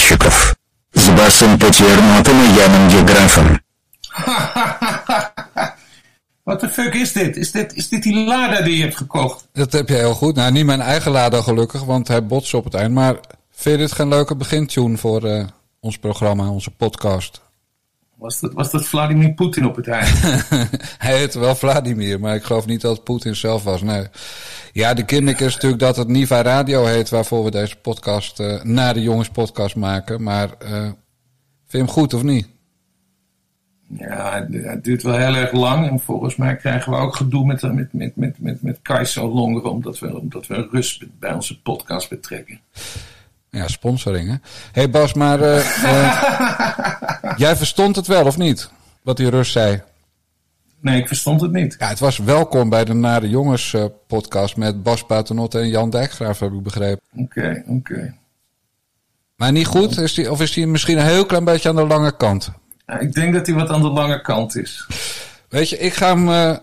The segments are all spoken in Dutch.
мальчиков с Басом Патернотом и Яном Деграфом. Wat de fuck is dit? Is dit, is dit die Lada die je hebt gekocht? Dat heb je heel goed. Nou, niet mijn eigen Lada gelukkig, want hij botst op het eind. Maar vind je dit geen leuke begintune voor uh, ons programma, onze podcast? Was dat, was dat Vladimir Poetin op het eind? hij heette wel Vladimir, maar ik geloof niet dat het Poetin zelf was. Nee. Ja, de gimmick is natuurlijk dat het Niva Radio heet, waarvoor we deze podcast uh, na de jongens podcast maken. Maar uh, vind je hem goed of niet? Ja, het duurt wel heel erg lang. En volgens mij krijgen we ook gedoe met, met, met, met, met, met Kaiso Longeren, omdat we, omdat we rust bij onze podcast betrekken. Ja, sponsoring hè. hey Bas, maar uh, uh, jij verstond het wel of niet? Wat die Rus zei. Nee, ik verstond het niet. Ja, het was welkom bij de Nare Jongens uh, podcast met Bas Paternotte en Jan Dijkgraaf, heb ik begrepen. Oké, okay, oké. Okay. Maar niet goed? Is die, of is die misschien een heel klein beetje aan de lange kant? Ja, ik denk dat hij wat aan de lange kant is. Weet je, ik ga hem,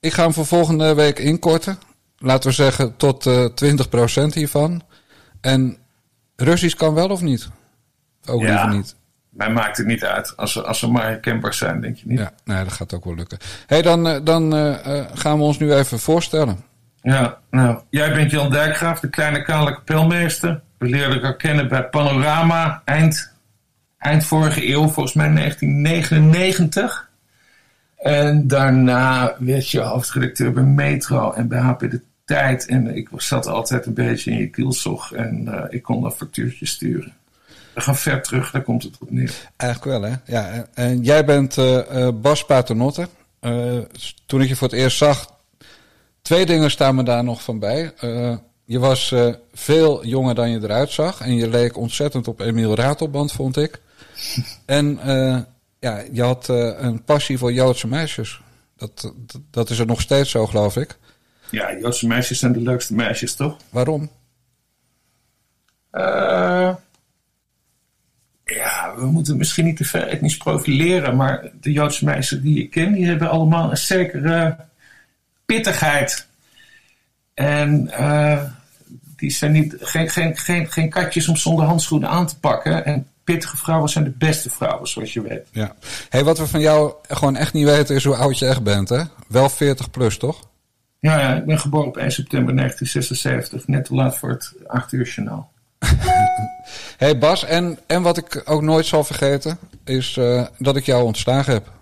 ik ga hem voor volgende week inkorten. Laten we zeggen tot 20% hiervan. En Russisch kan wel of niet? Ook ja, liever niet. Mij maakt het niet uit. Als ze, als ze maar herkenbaar zijn, denk je niet? Ja, nee, dat gaat ook wel lukken. hey, dan, dan uh, gaan we ons nu even voorstellen. Ja, nou, jij bent Jan Dijkgraaf, de kleine kale kapelmeester. We leerden elkaar kennen bij Panorama eind, eind vorige eeuw, volgens mij 1999. En daarna werd je hoofdredacteur bij Metro en bij HP de tijd. En ik zat altijd een beetje in je kielzog. En uh, ik kon dat factuurtje sturen. We gaan ver terug, daar komt het op neer. Eigenlijk wel, hè? Ja, en jij bent uh, uh, Bas Paternotte. toen ik je voor het eerst zag, twee dingen staan me daar nog van bij. je was veel jonger dan je eruit zag. En je leek ontzettend op Emiel Ratelband, vond ik. en ja, je had een passie voor Joodse meisjes. Dat, dat, dat is er nog steeds zo, geloof ik. Ja, Joodse meisjes zijn de leukste meisjes, toch? Waarom? Uh, ja, we moeten misschien niet te ver etnisch profileren, maar de Joodse meisjes die ik ken, die hebben allemaal een zekere pittigheid. En uh, die zijn niet, geen, geen, geen, geen katjes om zonder handschoenen aan te pakken. En pittige vrouwen zijn de beste vrouwen, zoals je weet. Ja. Hey, wat we van jou gewoon echt niet weten is hoe oud je echt bent, hè? Wel 40 plus, toch? Ja, ja, ik ben geboren op 1 september 1976. Net te laat voor het 8 uur journaal. hey Bas, en, en wat ik ook nooit zal vergeten... is uh, dat ik jou ontslagen heb.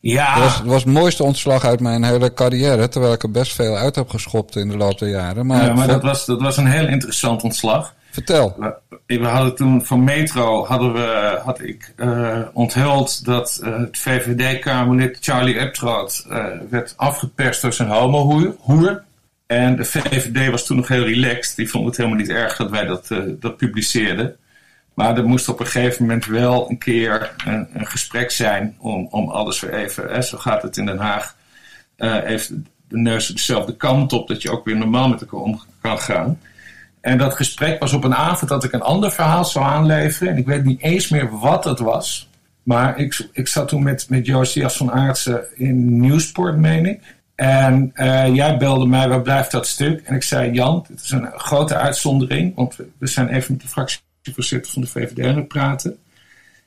Ja. Dat was, dat was het mooiste ontslag uit mijn hele carrière... terwijl ik er best veel uit heb geschopt in de loop der jaren. Maar, ja, maar dat, was, dat was een heel interessant ontslag. Vertel. We, we hadden toen van Metro hadden we, had ik uh, onthuld dat uh, het VVD-Kamerlid Charlie Eptroot uh, werd afgeperst door zijn homohoer. En de VVD was toen nog heel relaxed. Die vond het helemaal niet erg dat wij dat, dat publiceerden. Maar er moest op een gegeven moment wel een keer een, een gesprek zijn om, om alles weer even, hè, zo gaat het in Den Haag, even de neus dezelfde kant op, dat je ook weer normaal met elkaar om kan gaan. En dat gesprek was op een avond dat ik een ander verhaal zou aanleveren. En ik weet niet eens meer wat het was. Maar ik, ik zat toen met, met Josias van Aartsen in Nieuwsport, meen ik. En uh, jij belde mij, waar blijft dat stuk? En ik zei, Jan, dit is een grote uitzondering. Want we, we zijn even met de fractievoorzitter van de VVD aan het praten.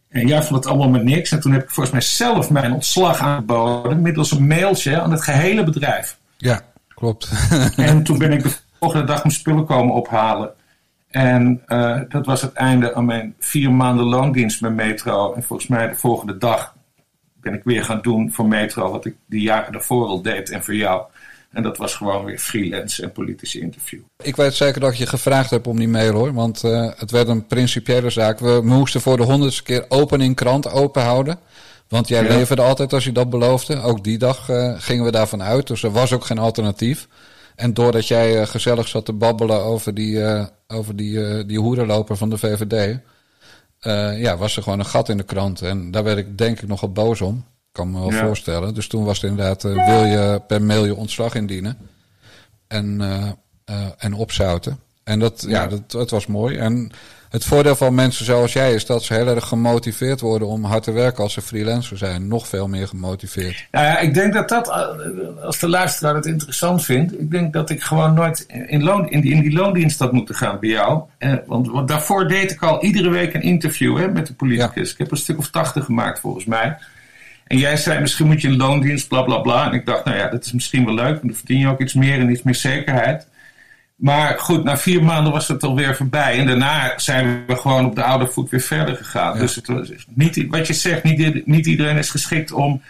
En jij vond het allemaal met niks. En toen heb ik volgens mij zelf mijn ontslag aangeboden. Middels een mailtje aan het gehele bedrijf. Ja, klopt. en toen ben ik volgende dag mijn spullen komen ophalen. En uh, dat was het einde aan mijn vier maanden loondienst bij Metro. En volgens mij de volgende dag ben ik weer gaan doen voor Metro wat ik die jaren daarvoor al deed en voor jou. En dat was gewoon weer freelance en politische interview. Ik weet zeker dat je gevraagd hebt om die mail hoor. Want uh, het werd een principiële zaak. We moesten voor de honderdste keer opening krant open houden. Want jij ja. leverde altijd als je dat beloofde. Ook die dag uh, gingen we daarvan uit. Dus er was ook geen alternatief. En doordat jij uh, gezellig zat te babbelen over die, uh, over die, uh, die hoerenloper van de VVD. ja, was er gewoon een gat in de krant. En daar werd ik denk ik nogal boos om. Ik kan me wel ja. voorstellen. Dus toen was het inderdaad, wil je per mail je ontslag indienen. En, en opzouten. En dat, ja, dat, dat was mooi. En het voordeel van mensen zoals jij is dat ze heel erg gemotiveerd worden om hard te werken als ze freelancer zijn. Nog veel meer gemotiveerd. Nou ja, ik denk dat dat, eh, als de luisteraar het interessant vindt, ik denk dat ik gewoon nooit in, loon, in, die, in die loondienst had moeten gaan bij jou. Eh, want, want daarvoor deed ik al iedere week een interview hè, met de politicus. Ik heb een stuk of tachtig gemaakt volgens mij. En jij zei, misschien moet je een loondienst, bla bla bla. En ik dacht, nou ja, dat is misschien wel leuk. Dan verdien je ook iets meer en iets meer zekerheid. Maar goed, na vier maanden was het alweer voorbij. En daarna zijn we gewoon op de oude voet weer verder gegaan. Dus het was niet, wat je zegt, niet, niet iedereen is geschikt om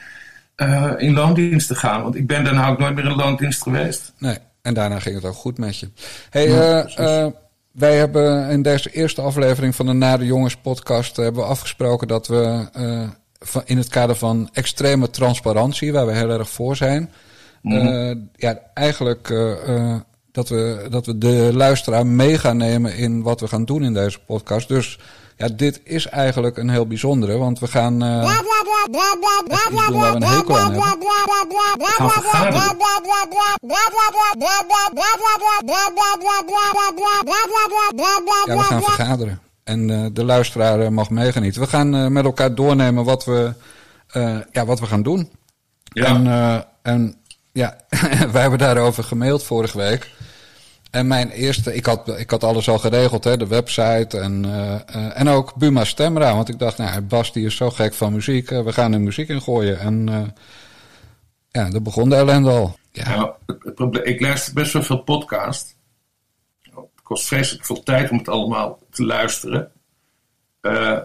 uh, in loondienst te gaan. Want ik ben daarna ook nooit meer in loondienst geweest. Nee, en daarna ging het ook goed met je. Hey, ja, uh, uh, wij hebben in deze eerste aflevering van de Nare Jongens podcast hebben we afgesproken dat we in het kader van extreme transparantie, waar we heel erg voor zijn, mm ja, eigenlijk dat we, dat we de luisteraar mee gaan nemen in wat we gaan doen in deze podcast. Dus ja, dit is eigenlijk een heel bijzondere, want we gaan. Uh, doen waar we een hekel aan hebben. Ja, we gaan vergaderen. En uh, de luisteraar mag meegenieten. We gaan uh, met elkaar doornemen wat we, ja, wat we gaan doen. Ja. En, en ja, wij hebben daarover gemaild vorige week. En mijn eerste, ik had, ik had alles al geregeld, hè, de website en, uh, uh, en ook Buma Stemra. Want ik dacht, nou, Bas die is zo gek van muziek, uh, we gaan er muziek in gooien. En ja, daar begon de ellende al. Ja. Nou, ik luister best wel veel podcast. Het kost vreselijk veel tijd om het allemaal te luisteren.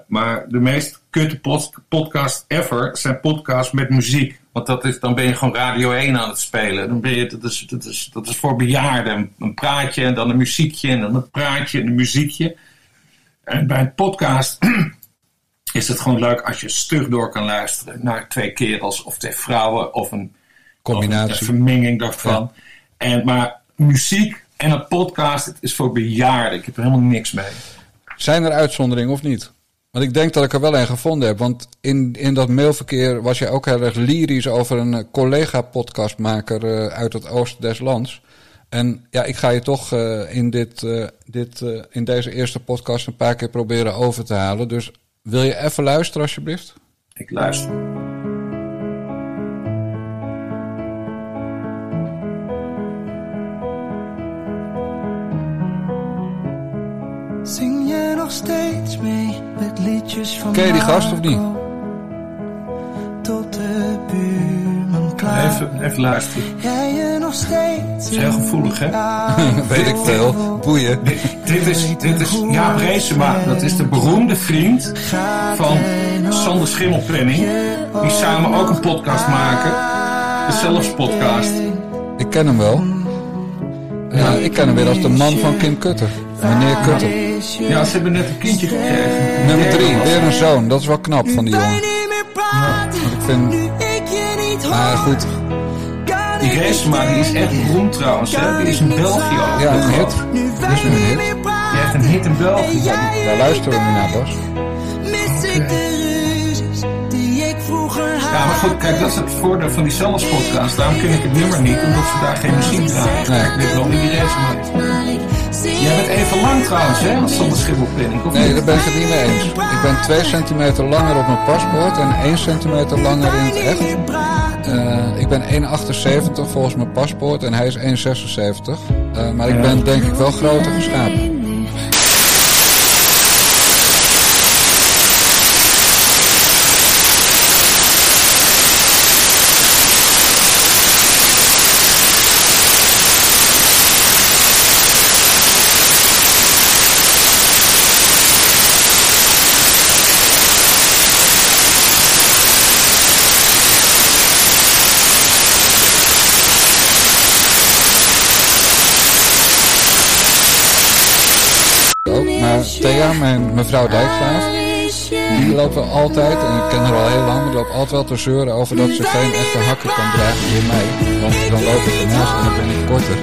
maar de meest kutte podcast ever zijn podcasts met muziek. Want dat is, dan ben je gewoon Radio 1 aan het spelen. Dan ben je, dat, is, dat, is, dat is voor bejaarden. Een praatje en dan een muziekje en dan een praatje en een muziekje. En bij een podcast is het gewoon leuk als je stug door kan luisteren naar twee kerels of twee vrouwen of een combinatie, of een vermenging daarvan. En, maar muziek en een podcast, het is voor bejaarden. Ik heb er helemaal niks mee. Zijn er uitzonderingen of niet? Want ik denk dat ik er wel een gevonden heb. Want in, in dat mailverkeer was je ook heel erg lyrisch over een eh, collega-podcastmaker uh, uit het oosten des lands. En ja, ik ga je toch uh, in, dit, uh, dit, in deze eerste podcast een paar keer proberen over te halen. Dus wil je even luisteren alsjeblieft? Ik luister. Zing nog steeds mee met liedjes van Ken je die gast of niet? Tot de buurman klaar. Even, even luisteren. Jij je nog steeds. is heel gevoelig, hè? Weet ik veel. Boeien. Dit, dit is, dit is Jaap Reesema. Dat is de beroemde vriend van Sander Schimmelplanning. Die samen ook een podcast maken. De Zelfs podcast. Ik ken hem wel. Ja, ik ken hem weer als de man van Kim Kutter. Meneer Kutter. Ja, ze hebben net een kindje gekregen. Nummer drie, weer een zoon. Dat is wel knap van die jongen. Ja. Ik vind... Maar goed. Die Reesema, die is echt beroemd trouwens. Hè? Die is in België ook. Ja, een hit. Die is een hit. Die heeft een hit in België. Daar luisteren we nu naar, Bas. Ja, maar goed, kijk, dat is het voordeel van die Zelfs podcast. Daarom ken ik het nummer niet, omdat ze daar geen muziek draaien. Nee. Ik weet wel wie die Reesema Jij bent even lang trouwens, hè, als zonder schimmelplanning. Nee, daar ben ik het niet mee eens. Ik ben 2 centimeter langer op mijn paspoort en 1 centimeter langer in het echt. Uh, ik ben 1,78 volgens mijn paspoort en hij is 1,76. Uh, maar ik ben denk ik wel groter geschapen. Mijn mevrouw Dijkgraaf. Die loopt wel altijd, en ik ken haar al heel lang, maar die loopt altijd wel te zeuren over dat ze geen echte hakken kan dragen door mij. Want dan loop ik ernaast en dan ben ik korter.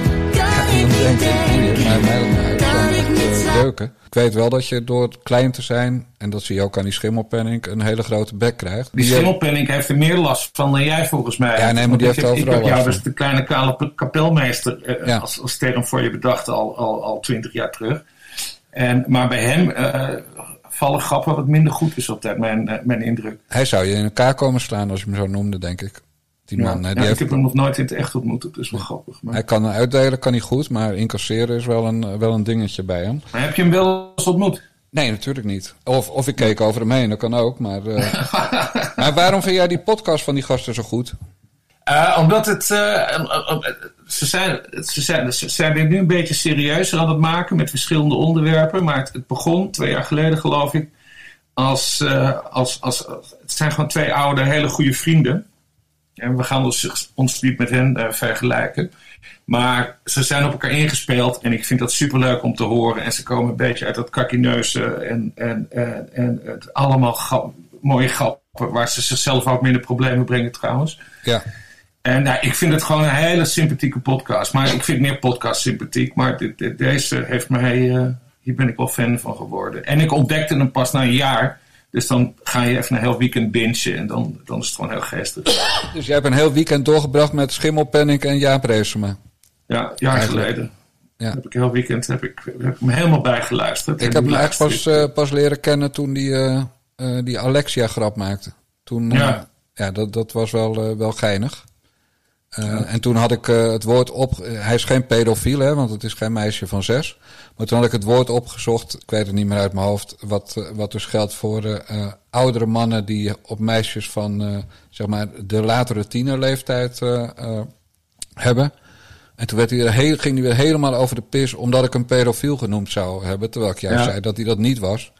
dan denk ik, maar mij uit, uh, deuken. Ik weet wel dat je door klein te zijn, en dat zie je ook aan die schimmelpenning, een hele grote bek krijgt. Die, schimmelpenning heeft er meer last van dan jij volgens mij. Ja, nee, maar die heeft ik, overal Ik heb jou dus de kleine kale kapelmeester uh, ja. als, als term voor je bedacht al, al, al twintig jaar terug. En, maar bij hem uh, vallen grappen wat minder goed is op dat, mijn, mijn indruk. Hij zou je in elkaar komen slaan als je hem zo noemde, denk ik. Die man, ja, die ja, heeft, ik heb hem nog nooit in het echt ontmoet, dat is wel grappig. Maar... Hij kan uitdelen, kan hij goed, maar incasseren is wel een, wel een dingetje bij hem. Maar heb je hem wel eens ontmoet? Nee, natuurlijk niet. Of, of ik keek over hem heen, dat kan ook. Maar, uh... maar waarom vind jij die podcast van die gasten zo goed? Uh, omdat het. Uh, ze, zijn, ze, zijn, ze zijn nu een beetje serieuzer aan het maken met verschillende onderwerpen. Maar het, begon twee jaar geleden, geloof ik. Als, als, als, het zijn gewoon twee oude, hele goede vrienden. En we gaan ons, ons niet met hen vergelijken. Maar ze zijn op elkaar ingespeeld en ik vind dat superleuk om te horen. En ze komen een beetje uit dat kakineuze en, en, en, en het allemaal mooie grappen waar ze zichzelf ook minder problemen brengen trouwens. Ja. En nou, ik vind het gewoon een hele sympathieke podcast. Maar ik vind meer podcast sympathiek. Maar dit, dit, deze heeft mij, uh, hier ben ik wel fan van geworden. En ik ontdekte hem pas na een jaar. Dus dan ga je even een heel weekend bingen en dan, dan is het gewoon heel geestig. Dus jij hebt een heel weekend doorgebracht met Schimmelpenning en Jaap Reesema? Ja, jaar Eigenlijk. geleden. Ja. Heb ik een heel weekend heb ik, heb ik me helemaal bijgeluisterd. Ik heb hem echt pas, uh, pas leren kennen toen die, uh, die Alexia grap maakte. Toen, ja. ja, dat, dat was wel, wel geinig. Ja. En toen had ik het woord op. Hij is geen pedofiel, hè, want het is geen meisje van zes. Maar toen had ik het woord opgezocht, ik weet het niet meer uit mijn hoofd, wat, wat dus geldt voor oudere mannen die op meisjes van zeg maar de latere tienerleeftijd hebben. En toen werd hij heel, ging hij weer helemaal over de pis omdat ik een pedofiel genoemd zou hebben. Terwijl ik juist ja. zei dat hij dat niet was.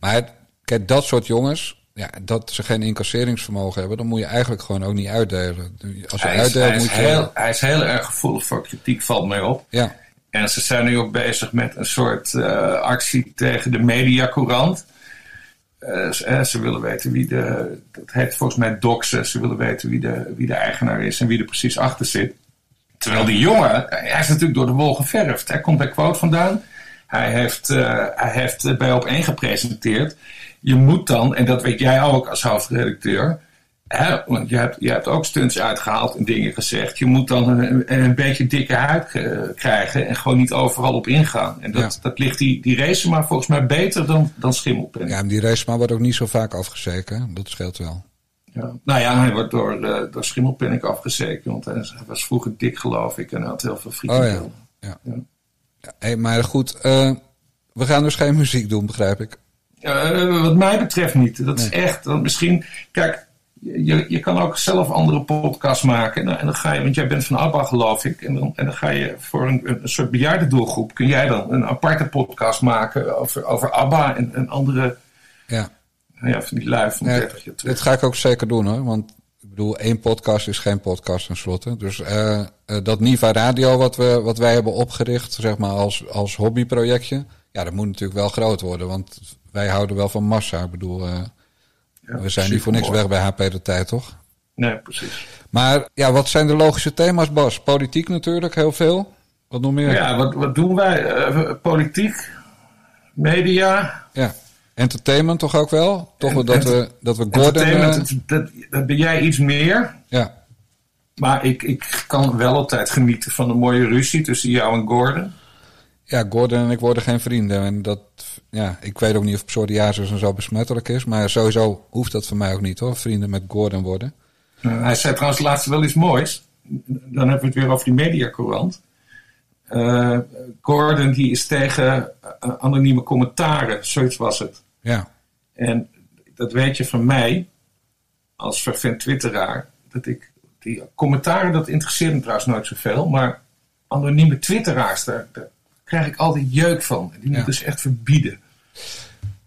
Maar kijk, dat soort jongens, ja, dat ze geen incasseringsvermogen hebben, dan moet je eigenlijk gewoon ook niet uitdelen. Als je hij uitdeelt, is, hij moet is je. Heel, hij is heel erg gevoelig voor kritiek, valt mij op. Ja. En ze zijn nu ook bezig met een soort uh, actie tegen de mediacourant. Uh, ze, ze, willen weten wie de. Dat heet volgens mij doxen. Ze willen weten wie de, wie de eigenaar is en wie er precies achter zit. Terwijl die jongen, hij is natuurlijk door de wol geverfd. Hij komt bij Quote vandaan. Hij heeft, uh, hij heeft bij op één gepresenteerd. Je moet dan, en dat weet jij ook als hoofdredacteur. Hè, want je hebt, je hebt ook stunts uitgehaald en dingen gezegd. Je moet dan een, een beetje dikke huid krijgen en gewoon niet overal op ingaan. En dat, ja. dat ligt die, die race maar volgens mij beter dan, dan schimmelpen. Ja, maar die race maar wordt ook niet zo vaak afgezeken. Dat scheelt wel. Ja. Nou ja, hij wordt door, uh, door schimmelpennik afgezeken. Want hij was vroeger dik geloof ik en had heel veel frieten. Oh ja. ja. ja. ja hey, maar goed, uh, we gaan dus geen muziek doen, begrijp ik. Uh, wat mij betreft niet. Dat nee. is echt, misschien, kijk, je, je kan ook zelf andere podcasts maken. En dan, en dan ga je, want jij bent van ABBA geloof ik. En dan, en dan ga je voor een, een soort bejaardendoelgroep. Kun jij dan een aparte podcast maken over, over ABBA en, en andere... Ja. Ja, van die lui van nee, 30 jaar terug. Dat ga ik ook zeker doen hoor. Want ik bedoel, één podcast is geen podcast tenslotte. Dus uh, uh, dat Niva Radio wat, we, wat wij hebben opgericht, zeg maar als, als hobbyprojectje. Ja, dat moet natuurlijk wel groot worden. Want wij houden wel van massa. Ik bedoel... Uh, ja, we zijn niet voor niks weg bij HP de tijd, toch? Nee, precies. Maar ja, wat zijn de logische thema's, Bas? Politiek natuurlijk, heel veel. Wat nog meer? Ja, wat, wat doen wij? Uh, politiek, media. Ja, entertainment toch ook wel? Toch en, dat, we, dat we Gordon... Entertainment, uh, dat, dat ben jij iets meer. Ja. Maar ik, ik kan wel altijd genieten van een mooie ruzie tussen jou en Gordon. Ja, Gordon en ik worden geen vrienden. En dat, ja, ik weet ook niet of psoriasis en zo besmettelijk is. Maar sowieso hoeft dat voor mij ook niet hoor. Vrienden met Gordon worden. Uh, hij zei trouwens laatst wel iets moois. Dan hebben we het weer over die mediacourant. Uh, Gordon die is tegen uh, anonieme commentaren. Zoiets was het. Ja. En dat weet je van mij. Als vervent twitteraar. Dat ik die commentaren dat interesseert me trouwens nooit zoveel. Maar anonieme twitteraars daar, daar krijg ik altijd jeuk van. Die moet dus echt verbieden.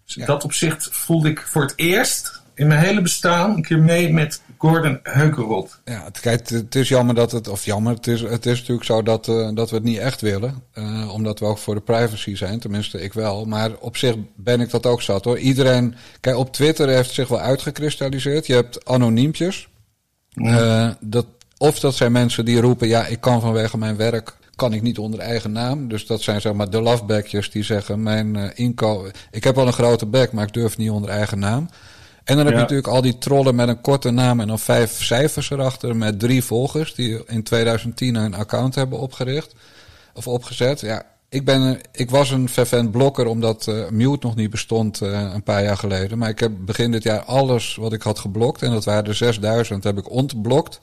Dus in dat opzicht voelde ik voor het eerst in mijn hele bestaan een keer mee met Gordon Heukerot. Ja, het, kijk, het is jammer dat het, of jammer, het is, het is natuurlijk zo dat, uh, dat we het niet echt willen. Uh, omdat we ook voor de privacy zijn, tenminste ik wel. Maar op zich ben ik dat ook zat hoor. Iedereen, kijk, op Twitter heeft zich wel uitgekristalliseerd. Je hebt anoniempjes. Ja. Uh, dat, of dat zijn mensen die roepen, ja, ik kan vanwege mijn werk kan ik niet onder eigen naam. Dus dat zijn zeg maar de lovebackjes die zeggen: Mijn uh, inkomen. Ik heb wel een grote back, maar ik durf niet onder eigen naam. En dan heb je natuurlijk al die trollen met een korte naam en dan vijf cijfers erachter met drie volgers die in 2010 een account hebben opgericht of opgezet. Ja, ik, ben, ik was een fervent blokker omdat uh, Mute nog niet bestond uh, een paar jaar geleden. Maar ik heb begin dit jaar alles wat ik had geblokt, en dat waren er 6000, heb ik ontblokt.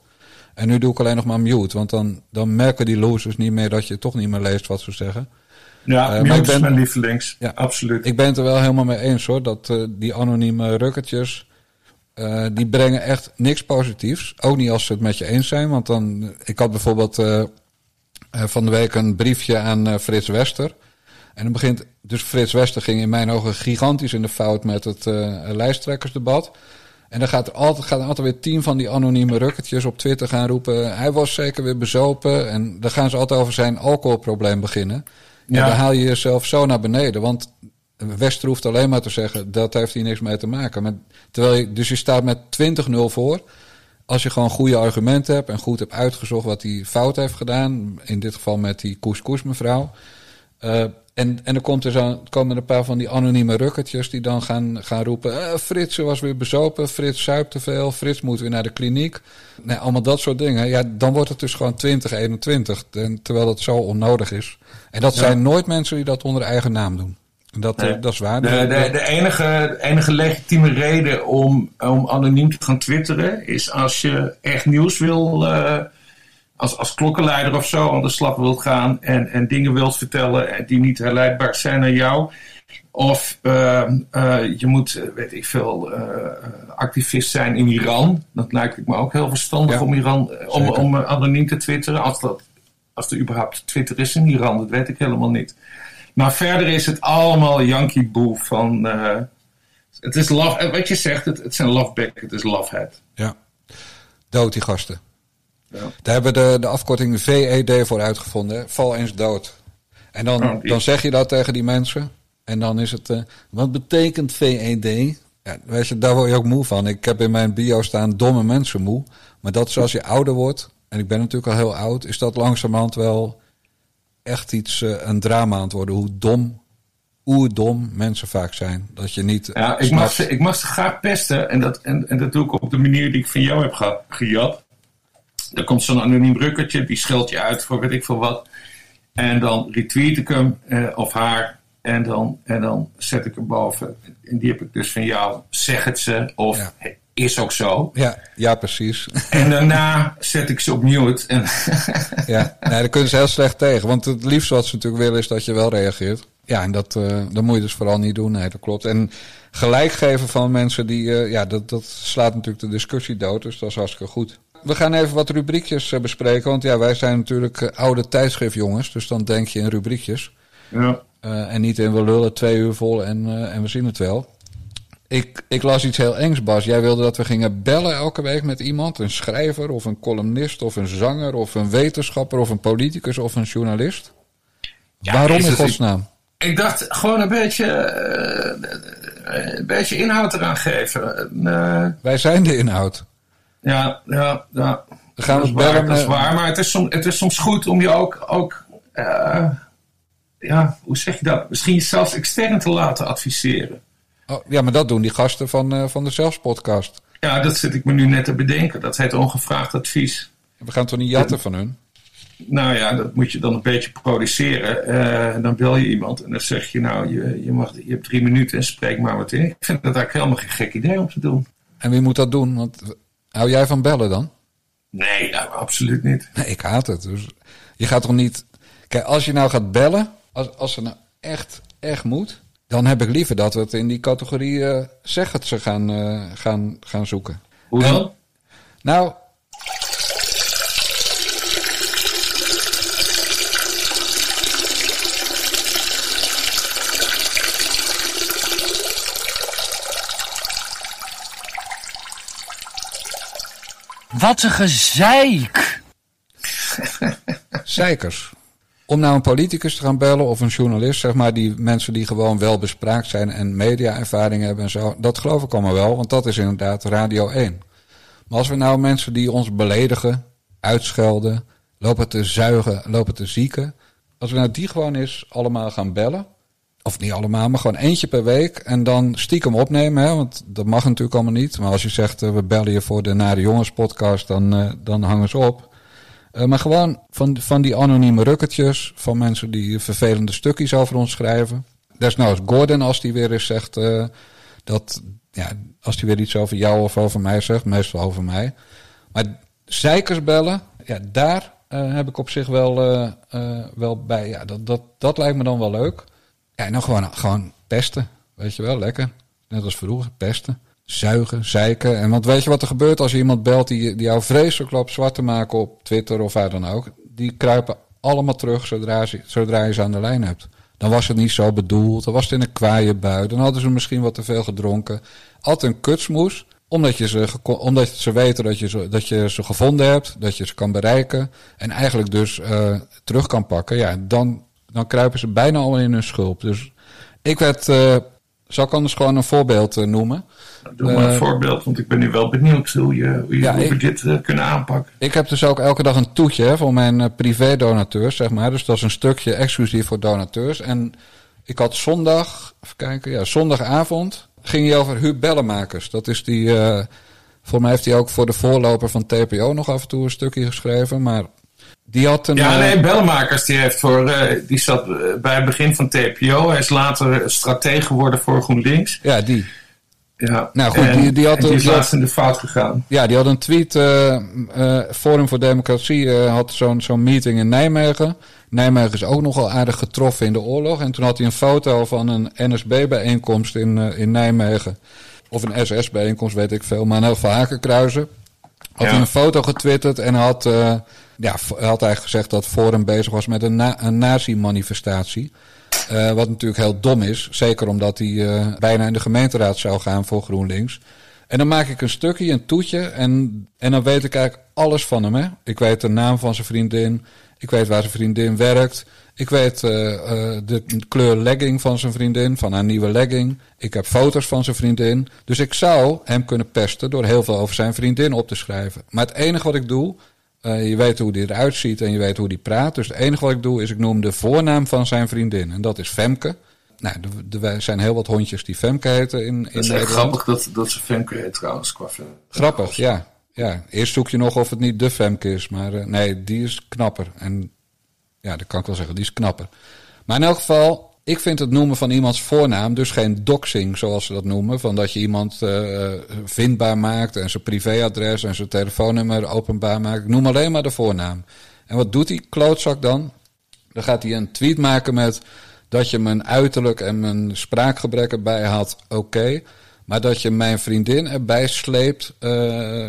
En nu doe ik alleen nog maar mute, want dan, dan merken die losers niet meer dat je toch niet meer leest wat ze zeggen. Ja, uh, mute is mijn lievelings, ja, absoluut. Ik ben het er wel helemaal mee eens hoor, dat uh, die anonieme rukkertjes, uh, die brengen echt niks positiefs. Ook niet als ze het met je eens zijn, want dan, ik had bijvoorbeeld van de week een briefje aan Frits Wester. En dan begint, dus Frits Wester ging in mijn ogen gigantisch in de fout met het lijsttrekkersdebat. En dan gaat er altijd, gaat er altijd weer tien van die anonieme rukketjes op Twitter gaan roepen. Hij was zeker weer bezopen. En dan gaan ze altijd over zijn alcoholprobleem beginnen. Ja. En dan haal je jezelf zo naar beneden. Want Wester hoeft alleen maar te zeggen, dat heeft hier niks mee te maken. Maar, terwijl je, dus je staat met 20-0 voor als je gewoon goede argumenten hebt en goed hebt uitgezocht wat hij fout heeft gedaan, in dit geval met die koes mevrouw. Uh, en, en er komt er zo, komen er een paar van die anonieme rukkertjes die dan gaan, gaan roepen: uh, Frits was weer bezopen, Frits zuipt te veel, Frits moet weer naar de kliniek. Nee, allemaal dat soort dingen. Ja, dan wordt het dus gewoon 2021, terwijl dat zo onnodig is. En dat ja. zijn nooit mensen die dat onder eigen naam doen. Dat, nee. dat is waar. De, de, de, enige, enige legitieme reden om, om anoniem te gaan twitteren is als je echt nieuws wil, uh, als, als klokkenleider of zo aan de slag wilt gaan en, en dingen wilt vertellen die niet herleidbaar zijn naar jou. Of uh, uh, je moet, weet ik veel, activist zijn in Iran. Dat lijkt me ook heel verstandig ja, om, Iran, om, om anoniem te twitteren. Als, dat, als er überhaupt Twitter is in Iran, dat weet ik helemaal niet. Maar verder is het allemaal Yankee Boe van. Het is love. Wat je zegt, het, het zijn loveback, het is lovehead. Ja. Dood die gasten. Ja. Daar hebben we de, de afkorting VED voor uitgevonden. Val eens dood. En dan, oh, dan zeg je dat tegen die mensen. En dan is het. Uh, wat betekent VED? Ja, weet je, daar word je ook moe van. Ik heb in mijn bio staan domme mensen moe. Maar dat is als je ouder wordt. En ik ben natuurlijk al heel oud. Is dat langzamerhand wel echt iets, uh, een drama aan het worden. Hoe dom, oerdom mensen vaak zijn. Dat je niet. Ja, ik mag, ze, ik mag ze graag pesten. En dat, en, en dat doe ik op de manier die ik van jou heb ge, gejat. Er komt zo'n anoniem rukkertje, die scheldt je uit voor weet ik veel wat. En dan retweet ik hem eh, of haar. En dan, en dan zet ik hem boven. En die heb ik dus van jou. Zeg het ze. Of ja is ook zo. Ja, ja precies. En daarna zet ik ze op mute. En ja, nee, daar kunnen ze heel slecht tegen. Want het liefste wat ze natuurlijk willen is dat je wel reageert. Ja, en dat, uh, dat moet je dus vooral niet doen. Nee, dat klopt. En gelijk geven van mensen die... Uh, ja, dat, dat slaat natuurlijk de discussie dood. Dus dat is hartstikke goed. We gaan even wat rubriekjes uh, bespreken. Want ja, wij zijn natuurlijk oude tijdschriftjongens. Dus dan denk je in rubriekjes. Ja. en niet in we lullen twee uur vol en, en we zien het wel. Ik, ik las iets heel engs, Bas. Jij wilde dat we gingen bellen elke week met iemand. Een schrijver of een columnist of een zanger of een wetenschapper of een politicus of een journalist. Ja, Waarom in godsnaam? Ik, ik, dacht gewoon een beetje, uh, een beetje inhoud eraan geven. Uh, Wij zijn de inhoud. Ja, ja, ja. Dan gaan we dat bellen. Waar, dat is waar, maar het is, soms, het is soms goed om je ook, ook uh, ja, hoe zeg je dat? Misschien zelfs extern te laten adviseren. Oh, ja, maar dat doen die gasten van, uh, van de Zelfspodcast. Ja, dat zit ik me nu net te bedenken. Dat heet ongevraagd advies. We gaan toch niet jatten van hun? Nou ja, dat moet je dan een beetje produceren. Uh, dan bel je iemand en dan zeg je, nou, je, je, mag, je hebt drie minuten en spreek maar wat in. Ik vind dat eigenlijk helemaal geen gek idee om te doen. En wie moet dat doen? Want hou jij van bellen dan? Nee, nou, absoluut niet. Nee, ik haat het. Dus je gaat toch niet... Kijk, als je nou gaat bellen, als, als er nou echt, echt moet dan heb ik liever dat we het in die categorie uh, zeg het ze gaan, uh, gaan, gaan zoeken. Hoe dan? nou. Wat een gezeik! Zeikers om nou een politicus te gaan bellen of een journalist, zeg maar, die mensen die gewoon wel bespraakt zijn en media-ervaring hebben en zo, dat geloof ik allemaal wel, want dat is inderdaad Radio 1. Maar als we nou mensen die ons beledigen, uitschelden, lopen te zuigen, lopen te zieken, Als we nou die gewoon eens allemaal gaan bellen. Of niet allemaal, maar gewoon eentje per week. En dan stiekem opnemen, hè, want dat mag natuurlijk allemaal niet. Maar als je zegt, uh, we bellen je voor de Nare Jongens podcast, dan, uh, dan hangen ze op. Uh, maar gewoon van, van die anonieme rukketjes, van mensen die vervelende stukjes over ons schrijven. Desnoods Gordon, als die weer eens zegt dat, ja, als die weer iets over jou of over mij zegt, meestal over mij. Maar zeikers bellen, ja, daar heb ik op zich wel, wel bij. Ja, dat, dat, dat lijkt me dan wel leuk. Ja, en dan gewoon, gewoon pesten. Weet je wel, lekker. Net als vroeger, pesten. Zuigen, zeiken. En want weet je wat er gebeurt als je iemand belt die, die jou vreselijk loopt zwart te maken op Twitter of waar dan ook? Die kruipen allemaal terug zodra, ze, zodra je ze aan de lijn hebt. Dan was het niet zo bedoeld. Dan was het in een kwaaie bui. Dan hadden ze misschien wat te veel gedronken. Altijd een kutsmoes. Omdat, je ze, omdat ze weten dat je, ze, dat je ze gevonden hebt. Dat je ze kan bereiken. En eigenlijk dus uh, terug kan pakken. Ja, dan, dan kruipen ze bijna allemaal in hun schulp. Dus ik werd... Uh, zal ik anders gewoon een voorbeeld uh, noemen? Doe maar een voorbeeld, want ik ben nu wel benieuwd hoe, je, hoe, je, ja, hoe we ik, dit kunnen aanpakken. Ik heb dus ook elke dag een toetje hè, voor mijn privé-donateurs, zeg maar. Dus dat is een stukje exclusief voor donateurs. En ik had zondag, even kijken, ja, zondagavond ging hij over Huub Bellenmakers. Dat is die, uh, voor mij heeft hij ook voor de voorloper van TPO nog af en toe een stukje geschreven. Maar die had een. Ja, nee, Bellenmakers die heeft voor. Uh, die zat bij het begin van TPO. Hij is later stratege geworden voor GroenLinks. Ja, die. Ja, nou goed, en, die, die had die is een, laatst in de fout gegaan. Ja, die had een tweet. Uh, uh, Forum voor Democratie had zo'n zo'n meeting in Nijmegen. Nijmegen is ook nogal aardig getroffen in de oorlog. En toen had hij een foto van een NSB-bijeenkomst in, in Nijmegen. Of een SS-bijeenkomst, weet ik veel. Maar in heel veel hakenkruizen. Had ja. hij een foto getwitterd en had, ja, had eigenlijk gezegd dat Forum bezig was met een, een nazi-manifestatie. Uh, wat natuurlijk heel dom is. Zeker omdat hij uh, bijna in de gemeenteraad zou gaan voor GroenLinks. En dan maak ik een stukje, een toetje. En, en dan weet ik eigenlijk alles van hem. Hè? Ik weet de naam van zijn vriendin. Ik weet waar zijn vriendin werkt. Ik weet uh, de kleur legging van zijn vriendin, van haar nieuwe legging. Ik heb foto's van zijn vriendin. Dus ik zou hem kunnen pesten door heel veel over zijn vriendin op te schrijven. Maar het enige wat ik doe, uh, je weet hoe die eruit ziet en je weet hoe die praat. Dus het enige wat ik doe is ik noem de voornaam van zijn vriendin. En dat is Femke. Nou, er zijn heel wat hondjes die Femke heten in, in Het is echt grappig dat, dat ze Femke heet trouwens. Qua grappig, ja. ja. Eerst zoek je nog of het niet de Femke is. Maar uh, nee, die is knapper. En ja, dat kan ik wel zeggen, die is knapper. Maar in elk geval, ik vind het noemen van iemands voornaam dus geen doxing, zoals ze dat noemen. Van dat je iemand uh, vindbaar maakt en zijn privéadres en zijn telefoonnummer openbaar maakt. Ik noem alleen maar de voornaam. En wat doet die klootzak dan? Dan gaat hij een tweet maken met dat je mijn uiterlijk en mijn spraakgebrek erbij had. Oké. Maar dat je mijn vriendin erbij sleept, uh,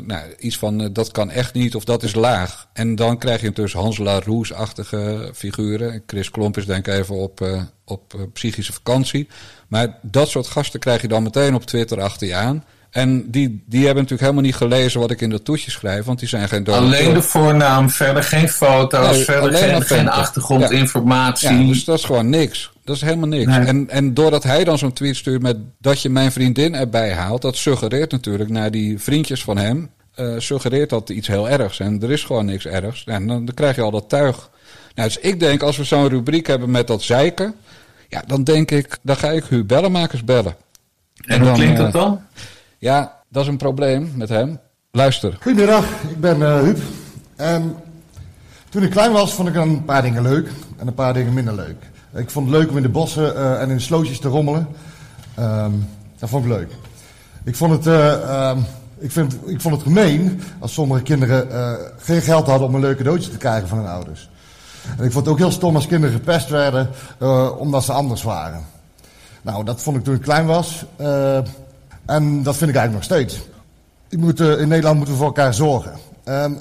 nou, iets van uh, dat kan echt niet of dat is laag. En dan krijg je dus Hans Laroes-achtige figuren. Chris Klomp is denk ik even op, uh, op psychische vakantie. Maar dat soort gasten krijg je dan meteen op Twitter achter je aan. En die, die hebben natuurlijk helemaal niet gelezen wat ik in dat toetje schrijf, want die zijn geen donateur. Alleen de voornaam, verder geen foto's, nee, verder geen, geen achtergrondinformatie. Ja. ja, dus dat is gewoon niks. Dat is helemaal niks. Nee. En, en doordat hij dan zo'n tweet stuurt met dat je mijn vriendin erbij haalt, dat suggereert natuurlijk naar die vriendjes van hem, uh, suggereert dat iets heel ergs. En er is gewoon niks ergs. En dan, dan krijg je al dat tuig. Nou, dus ik denk, als we zo'n rubriek hebben met dat zeiken, ja, dan denk ik, dan ga ik Huub Bellenmakers bellen. En, en hoe klinkt dat dan? Uh, ja, dat is een probleem met hem. Luister. Goedemiddag, ik ben uh, Huub. En toen ik klein was, vond ik een paar dingen leuk en een paar dingen minder leuk. Ik vond het leuk om in de bossen uh, en in slootjes te rommelen. Um, dat vond ik leuk. Ik vond het, uh, um, ik vind, ik vond het gemeen als sommige kinderen uh, geen geld hadden om een leuk cadeautje te krijgen van hun ouders. En ik vond het ook heel stom als kinderen gepest werden omdat ze anders waren. Nou, dat vond ik toen ik klein was. en dat vind ik eigenlijk nog steeds. Ik moet, in Nederland moeten we voor elkaar zorgen. En,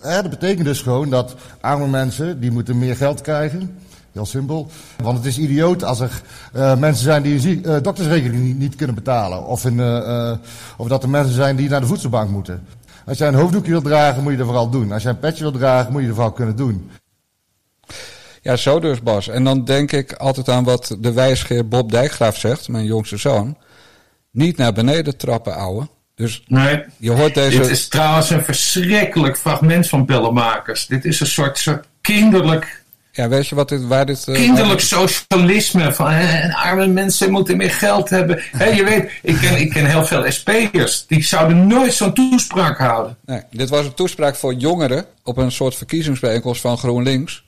dat betekent dus gewoon dat arme mensen, die moeten meer geld krijgen. Heel simpel. Want het is idioot als er uh, mensen zijn die een uh, doktersrekening niet, niet, kunnen betalen. Of, in, uh, of dat er mensen zijn die naar de voedselbank moeten. Als jij een hoofddoekje wilt dragen, moet je dat vooral doen. Als jij een petje wilt dragen, moet je dat vooral kunnen doen. Ja, zo dus Bas. En dan denk ik altijd aan wat de wijsgeer Bob Dijkgraaf zegt, mijn jongste zoon. Niet naar beneden trappen, ouwe. Dus nee, je hoort deze... Dit is trouwens een verschrikkelijk fragment van Bellenmakers. Dit is een soort, soort kinderlijk Ja, weet je wat dit, waar dit... Uh, Kinderlijk socialisme, van uh, arme mensen moeten meer geld hebben. je weet, ik ken, ik ken heel veel SP'ers, die zouden nooit zo'n toespraak houden. Nee, dit was een toespraak voor jongeren op een soort verkiezingsbijeenkomst van GroenLinks.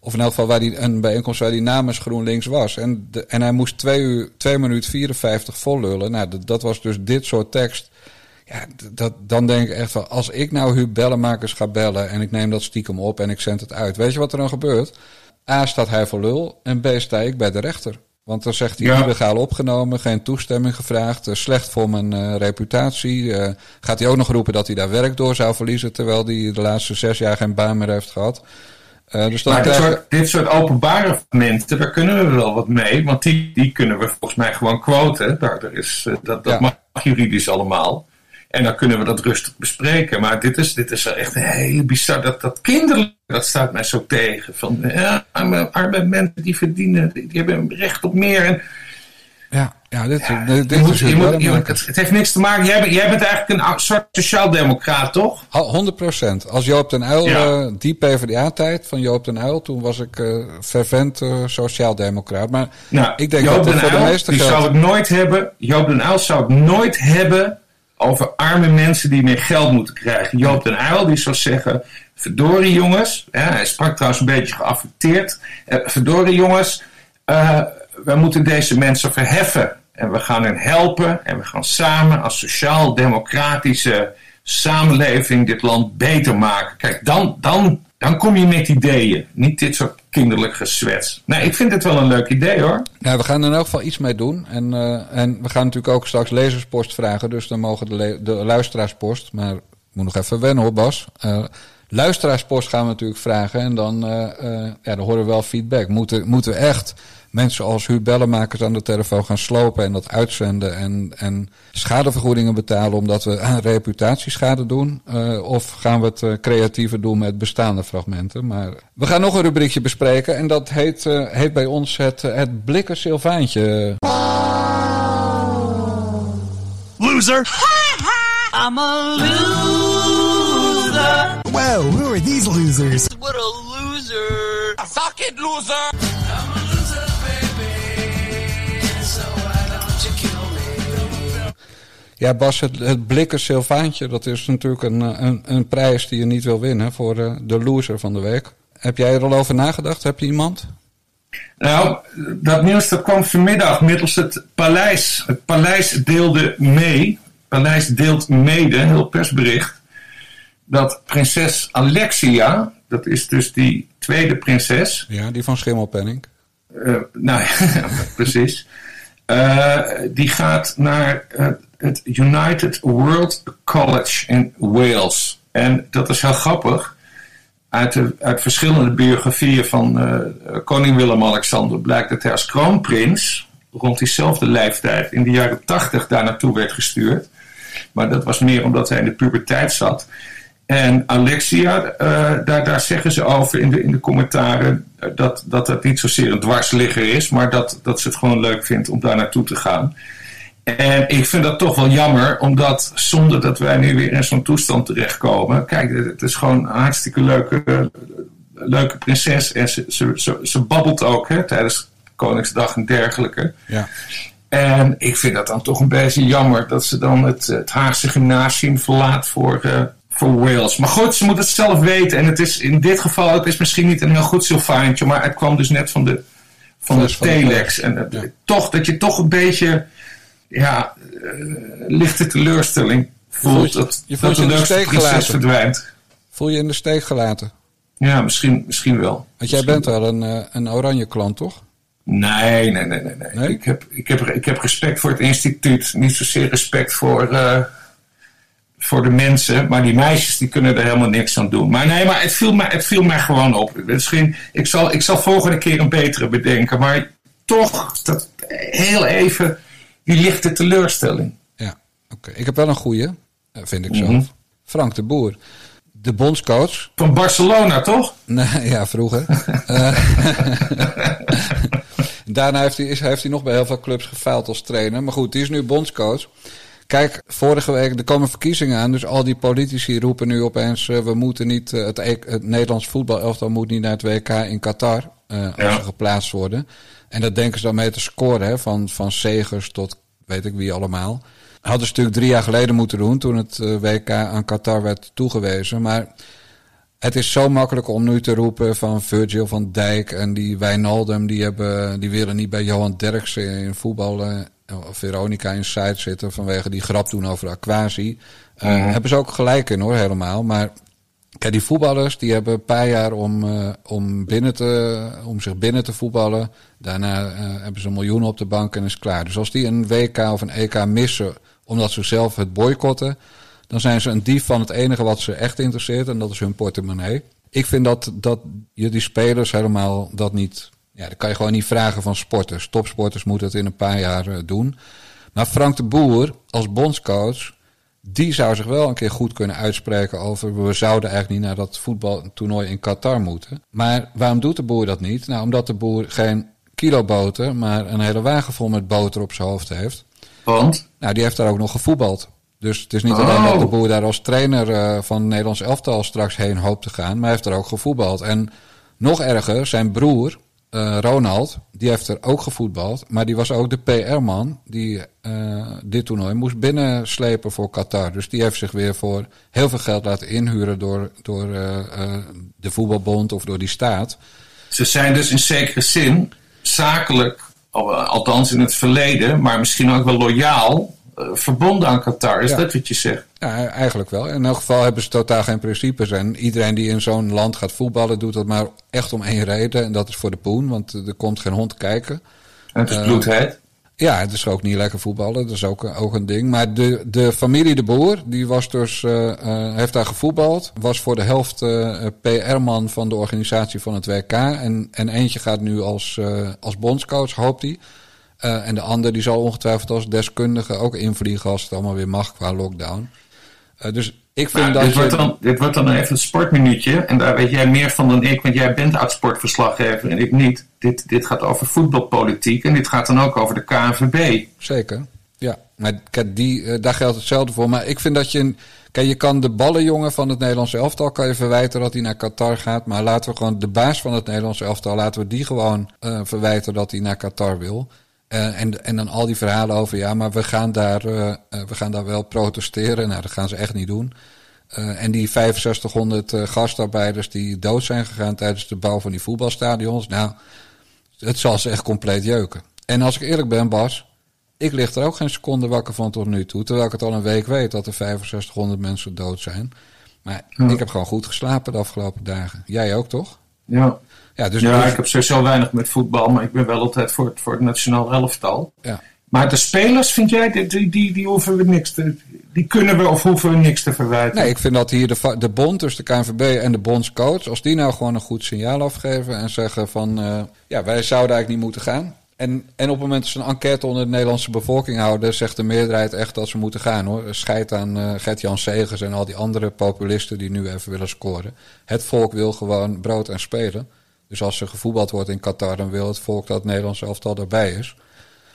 Of in elk geval waar die, een bijeenkomst waar die namens GroenLinks was. En, de, en hij moest 2 uur, 2 minuten 54 vol lullen. Nou, dat, dat was dus dit soort tekst. Ja, dat, dan denk ik echt van, als ik nou Huub Bellenmakers ga bellen en ik neem dat stiekem op en ik zend het uit. Weet je wat er dan gebeurt? A, staat hij voor lul en B, sta ik bij de rechter. Want dan zegt hij ja. illegaal opgenomen, geen toestemming gevraagd, uh, slecht voor mijn uh, reputatie. Uh, gaat hij ook nog roepen dat hij daar werk door zou verliezen, terwijl hij de laatste zes jaar geen baan meer heeft gehad. dus dan maar dit, soort, dit soort openbare momenten, daar kunnen we wel wat mee, want die, die kunnen we volgens mij gewoon quoten. Daar, daar is, dat dat ja. mag juridisch allemaal. En dan kunnen we dat rustig bespreken. Maar dit is, dit is echt heel bizar. Dat, dat kinderlijk, dat staat mij zo tegen. Van ja, arme, arme mensen die verdienen, die hebben recht op meer. En, ja, ja, dit, ja, dit, dit moet, is je moet, je moet, het, het, heeft niks te maken. Jij bent, jij bent eigenlijk een soort sociaaldemocraat, toch? 100 procent. Als Joop den Uyl, ja. uh, die PvdA-tijd van Joop den Uyl, toen was ik uh, fervent uh, sociaaldemocraat. Maar nou, ik denk Joop dat den voor de meeste die zou ik nooit hebben. Joop den Uyl zou ik nooit hebben over arme mensen die meer geld moeten krijgen. Joop den Uyl die zou zeggen, verdorie jongens, hij sprak trouwens een beetje geaffecteerd, eh, verdorie jongens, uh, we moeten deze mensen verheffen en we gaan hen helpen en we gaan samen als sociaal-democratische samenleving dit land beter maken. Kijk, dan, dan, dan kom je met ideeën, niet dit soort kinderlijk gezwets. Nee, ik vind het wel een leuk idee hoor. Ja, we gaan er in elk geval iets mee doen. En, uh, en we gaan natuurlijk ook straks lezerspost vragen. Dus dan mogen de, de luisteraarspost. Maar ik moet nog even wennen hoor, Bas. Uh, luisteraarspost gaan we natuurlijk vragen. En dan, uh, ja, dan horen we wel feedback. Moeten, moeten we echt mensen als Huub Bellenmakers aan de telefoon gaan slopen en dat uitzenden en, en schadevergoedingen betalen omdat we aan reputatieschade doen? Uh, of gaan we het uh, creatiever doen met bestaande fragmenten? Maar we gaan nog een rubriekje bespreken en dat heet, uh, heet bij ons het, het blikken Sylvaantje. Loser! I'm a loser! Wow, who are these losers? What a loser! A fucking loser! Ja, Bas, het, het blikken Sylvaantje, dat is natuurlijk een, een, een, prijs die je niet wil winnen voor uh, de loser van de week. Heb jij er al over nagedacht? Heb je iemand? Nou, dat nieuws dat kwam vanmiddag middels het paleis. Het paleis deelde mee, het paleis deelt mede, een heel persbericht, dat prinses Alexia, dat is dus die tweede prinses. Ja, die van Schimmelpenning. Uh, nou ja, precies. Uh, die gaat naar het United World College in Wales. En dat is heel grappig. Uit, uit verschillende biografieën van uh, koning Willem-Alexander blijkt dat hij als kroonprins rond diezelfde leeftijd in de jaren tachtig daar naartoe werd gestuurd. Maar dat was meer omdat hij in de puberteit zat. En Alexia, uh, daar, daar zeggen ze over in de, in de commentaren dat, dat het niet zozeer een dwarsligger is, maar dat, dat ze het gewoon leuk vindt om daar naartoe te gaan. En ik vind dat toch wel jammer, omdat zonder dat wij nu weer in zo'n toestand terechtkomen. Kijk, het is gewoon een hartstikke leuke, leuke prinses. En ze, ze, ze, ze babbelt ook hè, tijdens Koningsdag en dergelijke. Ja. En ik vind dat dan toch een beetje jammer dat ze dan het, het Haagse gymnasium verlaat voor, uh, voor Wales. Maar goed, ze moet het zelf weten. En het is in dit geval, het is misschien niet een heel goed Sylvaantje, maar het kwam dus net van de, van de telex. En ja. toch, dat je toch een beetje ja, uh, lichte teleurstelling voelt je, dat, je voelt dat je de in de leukste steek prinses gelaten. verdwijnt. Voel je in de steek gelaten? Ja, misschien, misschien wel. Want jij bent wel een, uh, een oranje klant, toch? Nee, nee, nee, nee. nee. Nee? Ik, heb, ik, heb, ik heb respect voor het instituut. Niet zozeer respect voor, uh, voor de mensen. Maar die meisjes die kunnen er helemaal niks aan doen. Maar nee, maar het viel mij, het viel mij gewoon op. Geen, ik, zal, ik zal volgende keer een betere bedenken. Maar toch, dat, heel even die lichte teleurstelling. Ja, oké. Ik heb wel een goeie, eh, vind ik zelf. Mhm. Frank de Boer. De bondscoach. Van Barcelona, toch? Nee, ja, vroeger. Eh, Daarna heeft hij, is, heeft hij nog bij heel veel clubs gefaald als trainer. Maar goed, die is nu bondscoach. Kijk, vorige week, er komen verkiezingen aan. Dus al die politici roepen nu opeens... eh, we moeten niet, het, het Nederlands voetbalelftal moet niet naar het WK in Qatar... als Ja. ze geplaatst worden. En dat denken ze dan mee te scoren, hè, van, van Segers tot weet ik wie allemaal. Hadden ze natuurlijk drie jaar geleden moeten doen... toen het eh, WK aan Qatar werd toegewezen. Maar het is zo makkelijk om nu te roepen van Virgil van Dijk en die Wijnaldum, die, hebben, die willen niet bij Johan Derksen in voetbal, eh, of Veronica in site zitten vanwege die grap doen over Aquasi. Eh, Hebben ze ook gelijk in hoor, helemaal. Maar kijk, die voetballers die hebben een paar jaar om, eh, om, binnen te, om zich binnen te voetballen. Daarna eh, hebben ze een miljoen op de bank en is klaar. Dus als die een WK of een EK missen omdat ze zelf het boycotten, dan zijn ze een dief van het enige wat ze echt interesseert en dat is hun portemonnee. Ik vind dat, dat je die spelers helemaal dat niet. Ja, dat kan je gewoon niet vragen van sporters. Topsporters moeten het in een paar jaar eh, doen. Maar Frank de Boer als bondscoach, die zou zich wel een keer goed kunnen uitspreken over. We zouden eigenlijk niet naar dat voetbaltoernooi in Qatar moeten. Maar waarom doet de boer dat niet? Nou, omdat de boer geen kilo boter, maar een hele wagen vol met boter op zijn hoofd heeft. Want? Nou, die heeft daar ook nog gevoetbald. Dus het is niet Oh. alleen dat de boer daar als trainer eh, van het Nederlands elftal straks heen hoopt te gaan, maar hij heeft er ook gevoetbald. En nog erger, zijn broer, eh, Ronald, die heeft er ook gevoetbald, maar die was ook de PR-man die eh, dit toernooi moest binnenslepen voor Qatar. Dus die heeft zich weer voor heel veel geld laten inhuren door, door eh, de voetbalbond of door die staat. Ze zijn dus in zekere zin zakelijk, al- althans in het verleden, maar misschien ook wel loyaal, verbonden aan Qatar. Is Ja. dat wat je zegt? Ja, eigenlijk wel. In elk geval hebben ze totaal geen principes. En iedereen die in zo'n land gaat voetballen, doet dat maar echt om één reden. En dat is voor de poen, want er komt geen hond kijken. En het is Eh, bloedheet. Ja, het is ook niet lekker voetballen. Dat is ook, ook een ding. Maar de, de familie De Boer, die was dus, eh, eh, heeft daar gevoetbald. Was voor de helft eh, PR-man van de organisatie van het WK. En, en eentje gaat nu als, eh, als bondscoach, hoopt hij. Eh, en de ander die zal ongetwijfeld als deskundige ook invliegen als het allemaal weer mag qua lockdown. Eh, dus ik vind Nou, dat dit, je... wordt dan, dit wordt dan even een sportminuutje. En daar weet jij meer van dan ik, want jij bent oud-sportverslaggever en ik niet. Dit, dit gaat over voetbalpolitiek en dit gaat dan ook over de KNVB. Zeker. Ja, maar kijk, die, eh, daar geldt hetzelfde voor. Maar ik vind dat je. Kijk, je kan de ballenjongen van het Nederlandse elftal kan je verwijten dat hij naar Qatar gaat. Maar laten we gewoon de baas van het Nederlandse elftal, laten we die gewoon verwijten dat hij naar Qatar wil. Eh, en, en dan al die verhalen over, ja, maar we gaan daar, eh, eh, we gaan daar wel protesteren. Nou, dat gaan ze echt niet doen. En die 6500 eh, gastarbeiders die dood zijn gegaan tijdens de bouw van die voetbalstadions. Nou, het zal ze echt compleet jeuken. En als ik eerlijk ben, Bas, ik lig er ook geen seconde wakker van tot nu toe. Terwijl ik het al een week weet dat er 6500 mensen dood zijn. Maar ik heb gewoon goed geslapen de afgelopen dagen. Jij ook, toch? Ja. Ja, dus, ja, dus- ik heb sowieso weinig met voetbal, maar ik ben wel altijd voor het, voor het nationaal elftal. ja. Maar de spelers, vind jij, die, die, die, die hoeven we niks te, die kunnen we of hoeven we niks te verwijten? Nee, ik vind dat hier de, de bond, dus de KNVB en de bondscoach, als die nou gewoon een goed signaal afgeven en zeggen van, eh, ja, wij zouden eigenlijk niet moeten gaan. En, en op het moment dat ze een enquête onder de Nederlandse bevolking houden, zegt de meerderheid echt dat ze moeten gaan hoor. Scheid aan eh Gert-Jan Segers en al die andere populisten die nu even willen scoren. Het volk wil gewoon brood en spelen. Dus als er gevoetbald wordt in Qatar, dan wil het volk dat het Nederlandse elftal erbij is.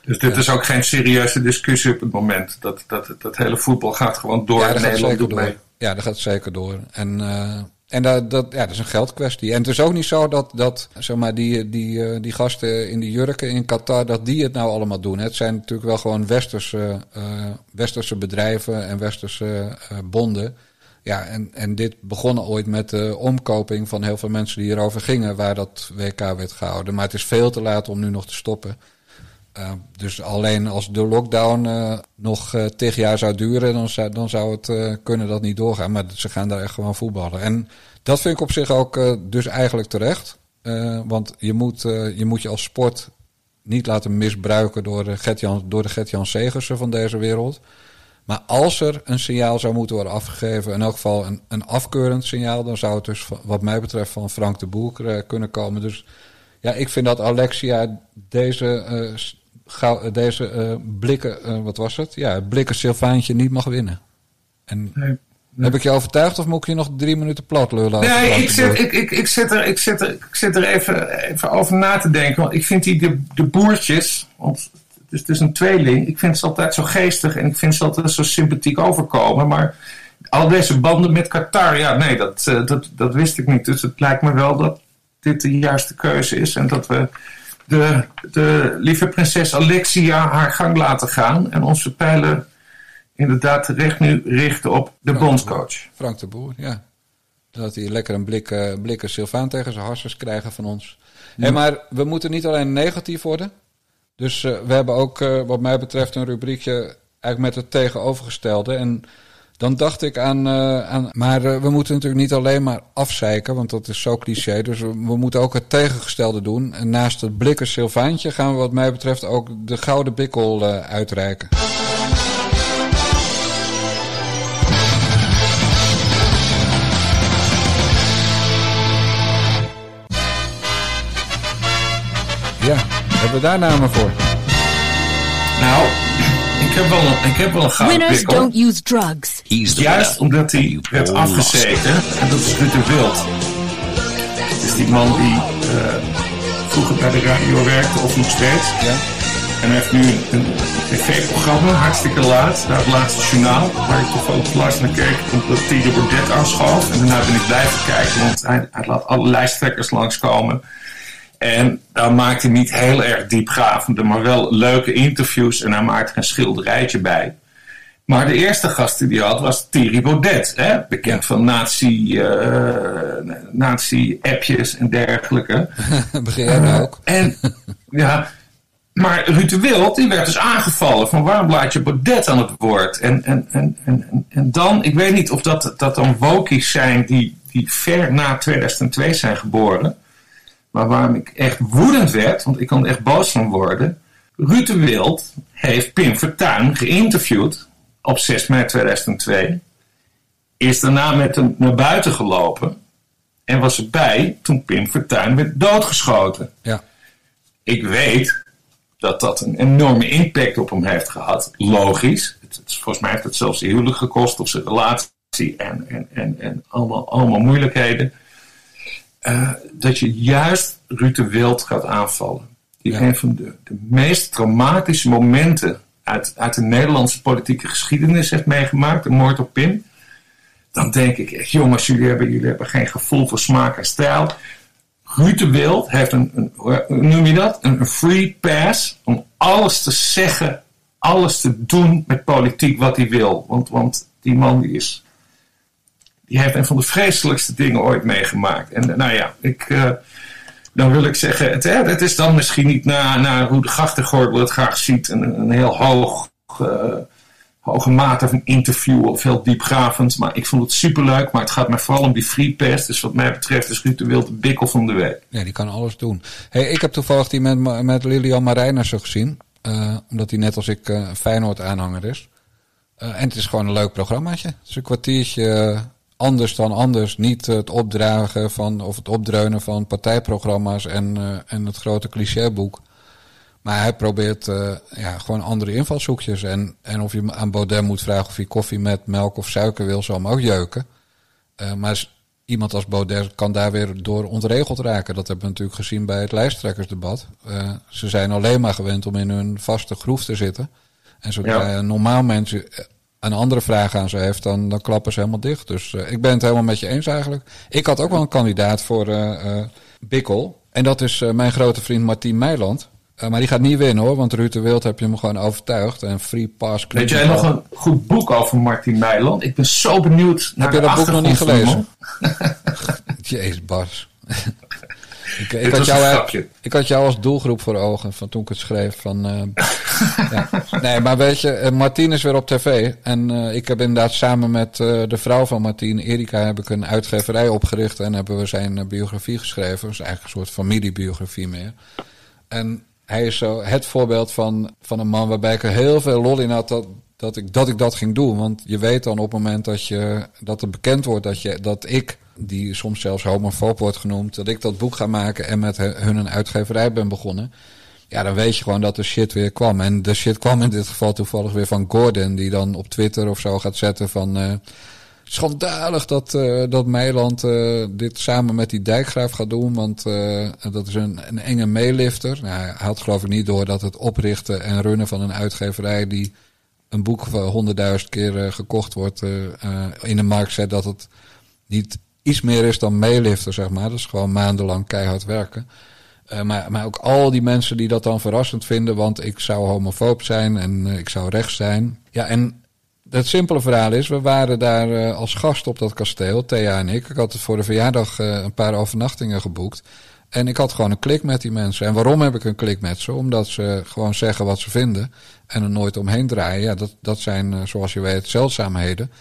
Dus dit is ook geen serieuze discussie op het moment. Dat, dat, dat hele voetbal gaat gewoon door. Ja, en dat gaat Nederland zeker doet door. mee. Ja, dat gaat zeker door. En, eh, en dat, dat, ja, dat is een geldkwestie. En het is ook niet zo dat, dat zeg maar, die, die, eh, die gasten in die jurken in Qatar, dat die het nou allemaal doen. Het zijn natuurlijk wel gewoon westerse, eh, westerse bedrijven en westerse eh, bonden. Ja, en, en dit begon ooit met de omkoping van heel veel mensen die hierover gingen, waar dat WK werd gehouden. Maar het is veel te laat om nu nog te stoppen. Uh, dus alleen als de lockdown uh, nog uh, tig jaar zou duren, dan zou, dan zou het kunnen dat niet doorgaan. Maar ze gaan daar echt gewoon voetballen. En dat vind ik op zich ook dus eigenlijk terecht. Want je moet, je moet je als sport niet laten misbruiken door de Gert-Jan, Segersen van deze wereld. Maar als er een signaal zou moeten worden afgegeven, in elk geval een, een afkeurend signaal, dan zou het dus wat mij betreft van Frank de Boer kunnen komen. Dus ja, ik vind dat Alexia deze, deze uh, blikken, uh, wat was het? Ja, het blikken Sylvaantje niet mag winnen. En Nee. heb ik je overtuigd of moet ik je nog drie minuten plat lullen? Nee, ik zit, ik, ik, ik zit er, ik zit er, ik zit er even, even over na te denken. Want ik vind die de, de boertjes, want het is een tweeling. Ik vind ze altijd zo geestig en ik vind ze altijd zo sympathiek overkomen. Maar al deze banden met Qatar, ja, nee, dat, eh, dat, dat wist ik niet. Dus het lijkt me wel dat dit de juiste keuze is. En dat we de, de lieve prinses Alexia haar gang laten gaan. En onze pijlen inderdaad terecht nu richten op de bondscoach. Frank de Boer, ja. Dat hij lekker een blik, eh, blikken Sylvaan tegen zijn harsers krijgen van ons. Maar we moeten niet alleen negatief worden. Dus eh, we hebben ook, eh, wat mij betreft, een rubriekje eigenlijk met het tegenovergestelde. En dan dacht ik aan. eh, aan maar eh, we moeten natuurlijk niet alleen maar afzeiken, want dat is zo cliché. Dus we, we moeten ook het tegengestelde doen. En naast het blikken Sylvaantje gaan we, wat mij betreft, ook de gouden bikkel eh, uitreiken. Ja, hebben we daar namen voor? Nou, ik heb wel een, ik heb wel een gouden Winners pikkel. don't use drugs. Juist omdat hij werd afgezeten. En dat is Ruud de Wild. Dus die man die eh, vroeger bij de radio werkte, of nog steeds. Ja. En hij heeft nu een tv-programma, hartstikke laat. Naar het laatste journaal, waar ik toevallig laatst naar keek. Omdat Thierry Baudet aanschoof. En daarna ben ik blijven kijken, want hij, hij laat alle lijsttrekkers langskomen. En daar maakt hij niet heel erg diepgravende, maar wel leuke interviews. En hij maakt er een schilderijtje bij. Maar de eerste gast die hij had was Thierry Baudet. Hè? Bekend van nazi, eh, nazi-appjes en dergelijke. Begin jij nou ook? En ja, maar Ruud de Wild die werd dus aangevallen van waarom laat je Baudet aan het woord? En, en, en, en, en- dan, ik weet niet of dat, dat dan wokies zijn die, die ver na 2002 zijn geboren. Maar waarom ik echt woedend werd, want ik kan er echt boos van worden. Ruud de Wild heeft Pim Fortuyn geïnterviewd op 6 mei 2002. Is daarna met hem naar buiten gelopen. En was erbij toen Pim Fortuyn werd doodgeschoten Ja. ik weet dat dat een enorme impact op hem heeft gehad. Logisch. Het, het- volgens mij heeft het zelfs zijn huwelijk gekost of zijn relatie en, en, en, en allemaal, allemaal moeilijkheden. Eh, dat je juist Ruud de Wild gaat aanvallen. Die Ja. een van de, de meest traumatische momenten uit, de Nederlandse politieke geschiedenis heeft meegemaakt. De moord op Pim. Dan denk ik echt, jongens, jullie hebben, jullie hebben geen gevoel voor smaak en stijl. Ruud Wild heeft een, een hoe noem je dat? Een, een free pass om alles te zeggen, alles te doen met politiek wat hij wil. Want, want die man die is, die heeft een van de vreselijkste dingen ooit meegemaakt. En nou ja, ik, eh, dan wil ik zeggen, het, het is dan misschien niet naar hoe de grachtengordel het graag ziet, een, een heel hoog, eh, hoge mate van interview of heel diepgravend. Maar ik vond het superleuk, maar het gaat mij vooral om die free pass. Dus wat mij betreft is Ruud de Wild de bikkel van de week. Ja, die kan alles doen. Hey, ik heb toevallig die met, met Lilian Marijnissen gezien. eh, omdat hij net als ik eh Feyenoord-aanhanger is. Eh, en het is gewoon een leuk programmaatje. Het is een kwartiertje anders dan anders. Niet het opdragen van, of het opdreunen van partijprogramma's en, eh, en het grote clichéboek. Maar hij probeert eh, ja, gewoon andere invalshoekjes. En, en of je aan Baudet moet vragen of hij koffie met melk of suiker wil, zal hem ook jeuken. Eh, maar iemand als Baudet kan daar weer door ontregeld raken. Dat hebben we natuurlijk gezien bij het lijsttrekkersdebat. Ze zijn alleen maar gewend om in hun vaste groef te zitten. En zodra Ja. een normaal mens eh, een andere vraag aan ze heeft, dan, dan klappen ze helemaal dicht. Dus eh, ik ben het helemaal met je eens eigenlijk. Ik had ook wel een kandidaat voor eh, Bikkel. En dat is mijn grote vriend Martien Meiland. Maar die gaat niet winnen hoor, want Ruud de Wild heb je hem gewoon overtuigd. En Free Pass Weet jij nog een goed boek over Martin Meiland? Ik ben zo benieuwd naar Heb je dat boek nog niet gelezen? Jezus, Bas. Ik, had jou, ik had jou als doelgroep voor ogen van toen ik het schreef. Van, eh, ja. Nee, maar weet je, eh, Martien is weer op tv. En eh, ik heb inderdaad samen met de vrouw van Martien, Erika, heb ik een uitgeverij opgericht. En hebben we zijn biografie geschreven. Is eigenlijk een soort familiebiografie meer. En hij is zo het voorbeeld van, van een man waarbij ik er heel veel lol in had dat, dat, ik, dat ik dat ging doen. Want je weet dan op het moment dat, je, dat het bekend wordt dat, je, dat ik, die soms zelfs homofoob wordt genoemd, dat ik dat boek ga maken en met hun een uitgeverij ben begonnen. Ja, dan weet je gewoon dat de shit weer kwam. En de shit kwam in dit geval toevallig weer van Gordon, die dan op Twitter of zo gaat zetten van... eh, schandalig dat, eh, dat Meiland eh, dit samen met die dijkgraaf gaat doen. Want dat is een, een enge meelifter. Nou, hij had geloof ik niet door dat het oprichten en runnen van een uitgeverij die een boek honderdduizend keer gekocht wordt in de markt zet, dat het niet iets meer is dan meelifter, zeg maar. Dat is gewoon maandenlang keihard werken. maar, maar ook al die mensen die dat dan verrassend vinden, want ik zou homofoob zijn en ik zou rechts zijn. Ja, en het simpele verhaal is, we waren daar uh, als gast op dat kasteel, Thea en ik. Ik had voor de verjaardag een paar overnachtingen geboekt. En ik had gewoon een klik met die mensen. En waarom heb ik een klik met ze? Omdat ze gewoon zeggen wat ze vinden en er nooit omheen draaien. Ja, dat, dat zijn, zoals je weet, zeldzaamheden.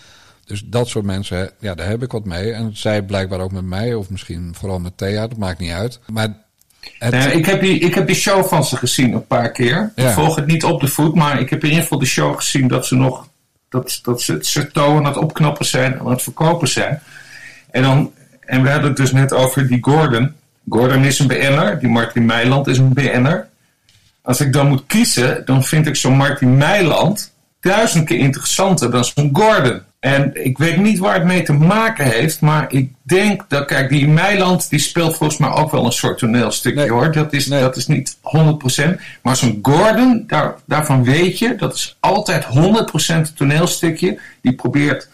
Dus dat soort mensen, ja, daar heb ik wat mee. En zij blijkbaar ook met mij, of misschien vooral met Thea, dat maakt niet uit. Maar het... Nee, ik, heb die, ik heb die show van ze gezien een paar keer. Ja. Ik volg het niet op de voet, maar ik heb in ieder geval de show gezien dat ze nog dat, dat ze het serto aan het opknappen zijn en aan het verkopen zijn. En, dan, en we hadden het dus net over die Gordon. Gordon is een BN'er, die Martin Meiland is een BN'er. Als ik dan moet kiezen, dan vind ik zo'n Martin Meiland duizend keer interessanter dan zo'n Gordon. En ik weet niet waar het mee te maken heeft, maar ik denk dat, kijk, die Meiland die speelt volgens mij ook wel een soort toneelstukje hoor. Dat is, dat is niet 100%. Maar zo'n Gordon, daar, daarvan weet je, dat is altijd 100% een toneelstukje. Die probeert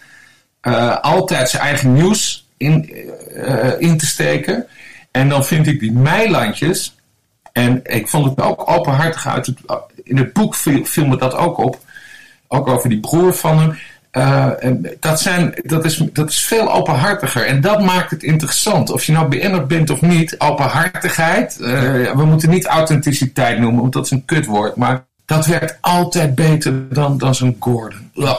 uh, altijd zijn eigen nieuws in, uh, in te steken. En dan vind ik die Meilandjes, en ik vond het ook openhartig uit het, in het boek viel, viel me dat ook op. Ook over die broer van hem uh, dat, zijn, dat, is, dat is veel openhartiger. En dat maakt het interessant. Of je nou BN'er bent of niet, openhartigheid. Uh, we moeten niet authenticiteit noemen, want dat is een kutwoord. Maar dat werkt altijd beter dan, dan zo'n Gordon. Ja.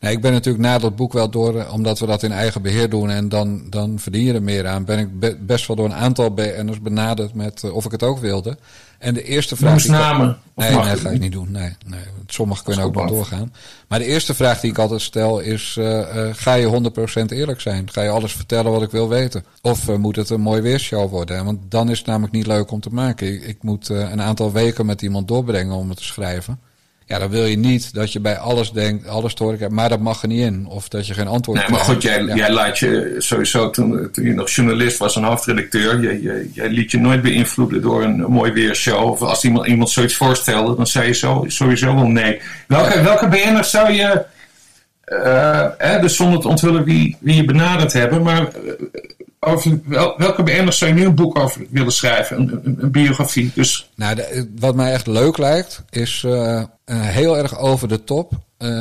Nee, ik ben natuurlijk na dat boek wel door, eh, omdat we dat in eigen beheer doen en dan, dan verdien je er meer aan, ben ik best wel door een aantal BN'ers benaderd met of ik het ook wilde. En de eerste vraag. Noem namen. Nee, nee, dat ga ik niet doen. Nee, nee. Sommige kunnen ook nog doorgaan. Maar de eerste vraag die ik altijd stel is: uh, uh, ga je 100% eerlijk zijn? Ga je alles vertellen wat ik wil weten? Of uh, moet het een mooi weershow worden? Want dan is het namelijk niet leuk om te maken. Ik, ik moet een aantal weken met iemand doorbrengen om het te schrijven. Ja, dan wil je niet dat je bij alles denkt, alles te horen maar dat mag er niet in. Of dat je geen antwoord Nee, maar goed, jij, jij laat je sowieso toen, toen je nog journalist was en hoofdredacteur, jij, jij, liet je nooit beïnvloeden door een, mooi weershow. Of als iemand, iemand zoiets voorstelde, dan zei je zo, sowieso wel nee. Welke, welke BN'ers zou je, uh, dus zonder te onthullen wie, wie je benaderd hebben, maar uh, over wel, welke BN'ers zou je nu een boek over willen schrijven, een, biografie? Dus... Nou, de, wat mij echt leuk lijkt, is heel erg over de top,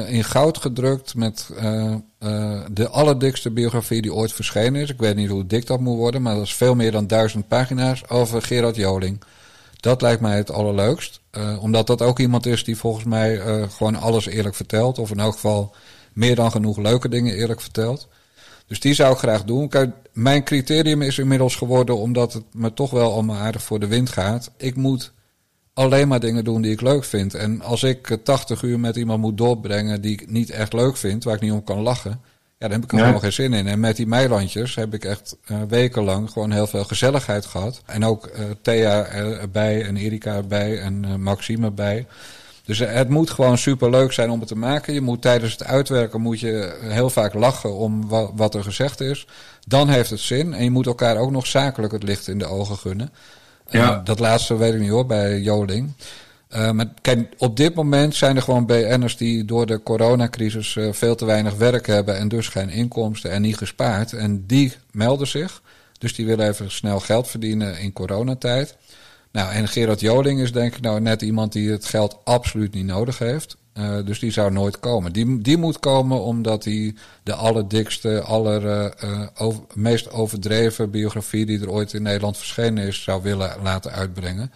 in goud gedrukt met de allerdikste biografie die ooit verschenen is. Ik weet niet hoe dik dat moet worden, maar dat is veel meer dan duizend pagina's over Gerard Joling. Dat lijkt mij het allerleukst, omdat dat ook iemand is die volgens mij gewoon alles eerlijk vertelt, of in elk geval meer dan genoeg leuke dingen eerlijk vertelt. Dus die zou ik graag doen. Kijk, mijn criterium is inmiddels geworden, omdat het me toch wel allemaal aardig voor de wind gaat. Ik moet alleen maar dingen doen die ik leuk vind. En als ik 80 uur met iemand moet doorbrengen die ik niet echt leuk vind, waar ik niet om kan lachen, ja, dan heb ik er gewoon geen zin in. En met die meilandjes heb ik echt uh, wekenlang gewoon heel veel gezelligheid gehad. En ook uh, Thea erbij en Erika erbij en uh, Maxime erbij. Dus het moet gewoon super leuk zijn om het te maken. Je moet tijdens het uitwerken moet je heel vaak lachen om wat er gezegd is. Dan heeft het zin. En je moet elkaar ook nog zakelijk het licht in de ogen gunnen. Ja. Uh, dat laatste weet ik niet hoor, bij Joling. Uh, maar kijk, op dit moment zijn er gewoon BN'ers die door de coronacrisis uh, veel te weinig werk hebben en dus geen inkomsten en niet gespaard. En die melden zich. Dus die willen even snel geld verdienen in coronatijd. Nou, en Gerard Joling is denk ik nou net iemand die het geld absoluut niet nodig heeft. Uh, dus die zou nooit komen. Die, die moet komen omdat hij de allerdikste, aller, uh, over, meest overdreven biografie die er ooit in Nederland verschenen is, zou willen laten uitbrengen.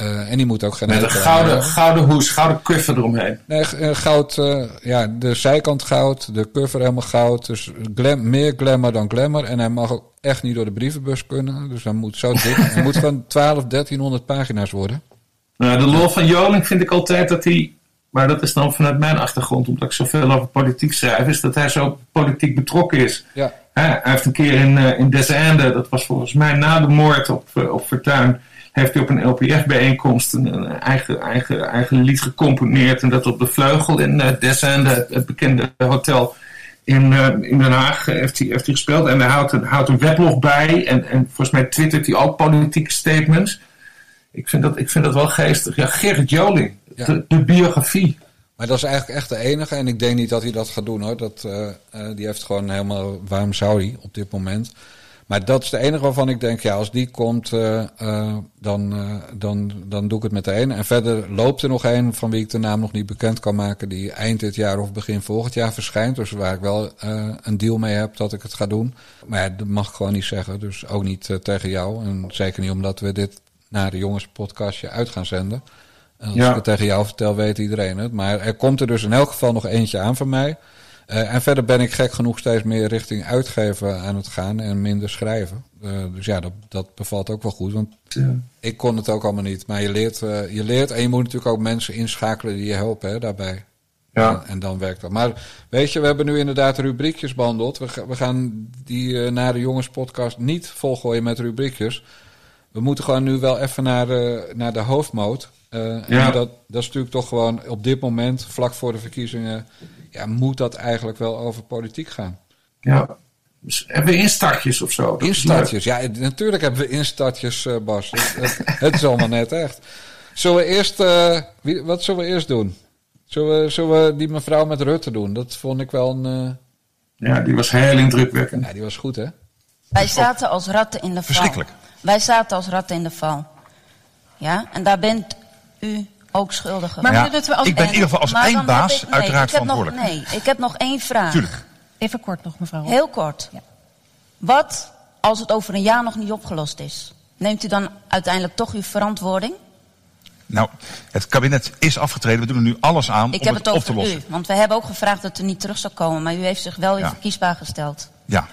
Uh, en die moet ook geen Met een gouden, gouden hoes, gouden cover eromheen. Nee, goud, uh, ja, de zijkant goud, de cover helemaal goud. Dus glam, meer glamour dan glamour. En hij mag ook echt niet door de brievenbus kunnen. Dus hij moet zo dik. hij moet van 12, 1300 pagina's worden. Nou, de lol van Joling vind ik altijd dat hij. Maar dat is dan vanuit mijn achtergrond, omdat ik zoveel over politiek schrijf, is dat hij zo politiek betrokken is. Ja. Hij heeft een keer in, uh, in Des dat was volgens mij na de moord op, op Fortuyn, heeft hij op een LPF-bijeenkomst een, een, eigen, eigen, eigen lied gecomponeerd. En dat op de vleugel in uh, Des Ende, het bekende hotel, In, eh, in Den Haag eh, heeft hij, heeft hij gespeeld. En hij houdt een, houdt een weblog bij. En, en volgens mij twittert hij ook politieke statements. Ik vind dat, ik vind dat wel geestig. Ja, Gerrit Joling. Ja. De, de biografie. Maar dat is eigenlijk echt de enige. En ik denk niet dat hij dat gaat doen hoor. Dat, eh, eh, die heeft gewoon helemaal. Waarom zou hij op dit moment? Maar dat is de enige waarvan ik denk, ja, als die komt, eh, eh, dan, eh, dan, dan doe ik het meteen. En verder loopt er nog een van wie ik de naam nog niet bekend kan maken, die eind dit jaar of begin volgend jaar verschijnt. Dus waar ik wel een deal mee heb dat ik het ga doen. Maar ja, dat mag ik gewoon niet zeggen. Dus ook niet tegen jou. En zeker niet omdat we dit naar de jongenspodcastje uit gaan zenden. En als Ja. ik het tegen jou vertel, weet iedereen het. Maar er komt er dus in elk geval nog eentje aan van mij. Eh, en verder ben ik gek genoeg steeds meer richting uitgeven aan het gaan en minder schrijven. Eh, dus ja, dat, dat bevalt ook wel goed. Want ik kon het ook allemaal niet. Maar je leert, eh, je leert en je moet natuurlijk ook mensen inschakelen die je helpen hè, daarbij. Ja. En, en dan werkt dat. Maar weet je, we hebben nu inderdaad rubriekjes behandeld. We, we gaan die eh, naar de jongens podcast niet volgooien met rubriekjes. We moeten gewoon nu wel even naar de, naar de hoofdmoot. Ja. En dat, dat is natuurlijk toch gewoon op dit moment, vlak voor de verkiezingen, ja, moet dat eigenlijk wel over politiek gaan. Ja. Dus hebben we instartjes of zo? Dat. Instartjes, ja, natuurlijk hebben we instartjes, eh, Bas. Het, het, het is allemaal net echt. Zullen we eerst, eh, wie, wat zullen we eerst doen? Zullen we, zullen we die mevrouw met Rutte doen? Dat vond ik wel een, eh, Ja, die was heel indrukwekkend. ja, die was goed hè? Wij zaten als ratten in de val. Verschrikkelijk. Wij zaten als ratten in de val. Ja, en daar bent u ook schuldig aan. Maar Ja, meneer Rutte, als ik ben in ieder geval als eindbaas ik- nee, uiteraard ik heb nog- verantwoordelijk. nee, ik heb nog één vraag. Tuurlijk. Even kort nog, mevrouw. Heel kort. Ja. Wat als het over een jaar nog niet opgelost is? Neemt u dan uiteindelijk toch uw verantwoording? Nou, het kabinet is afgetreden. We doen er nu alles aan Ik om heb het, het op te lossen. u. Want we hebben ook gevraagd dat u niet terug zou komen. Maar u heeft zich wel weer Ja. verkiesbaar gesteld. Ja,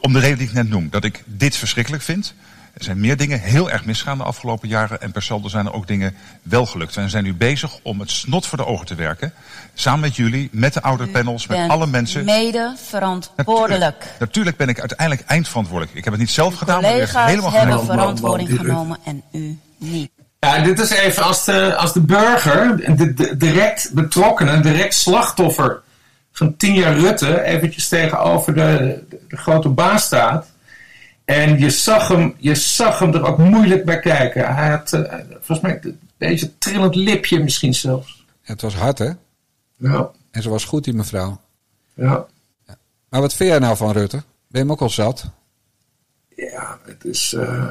om de reden die ik net noem. Dat ik dit verschrikkelijk vind. Er zijn meer dingen heel erg misgaan de afgelopen jaren. En per saldo zijn er ook dingen wel gelukt. We zijn nu bezig om het snot voor de ogen te werken. Samen met jullie, met de ouderpanels, met alle mensen. Mede verantwoordelijk. Natuurlijk ben ik uiteindelijk eindverantwoordelijk. Ik heb het niet zelf gedaan, maar heeft Collega's helemaal hebben verantwoording genomen en u niet. Ja, dit is even als de, als de burger, de, de- direct betrokkenen, direct slachtoffer van tien jaar Rutte, eventjes tegenover de, de, de grote baas staat. En je zag, hem, je zag hem er ook moeilijk bij kijken. Hij had eh, volgens mij een beetje trillend lipje misschien zelfs. Het was hard hè? Ja, En ze was goed die mevrouw. ja. Maar wat vind jij nou van Rutte? Ben je hem ook al zat? Ja, het is. eh,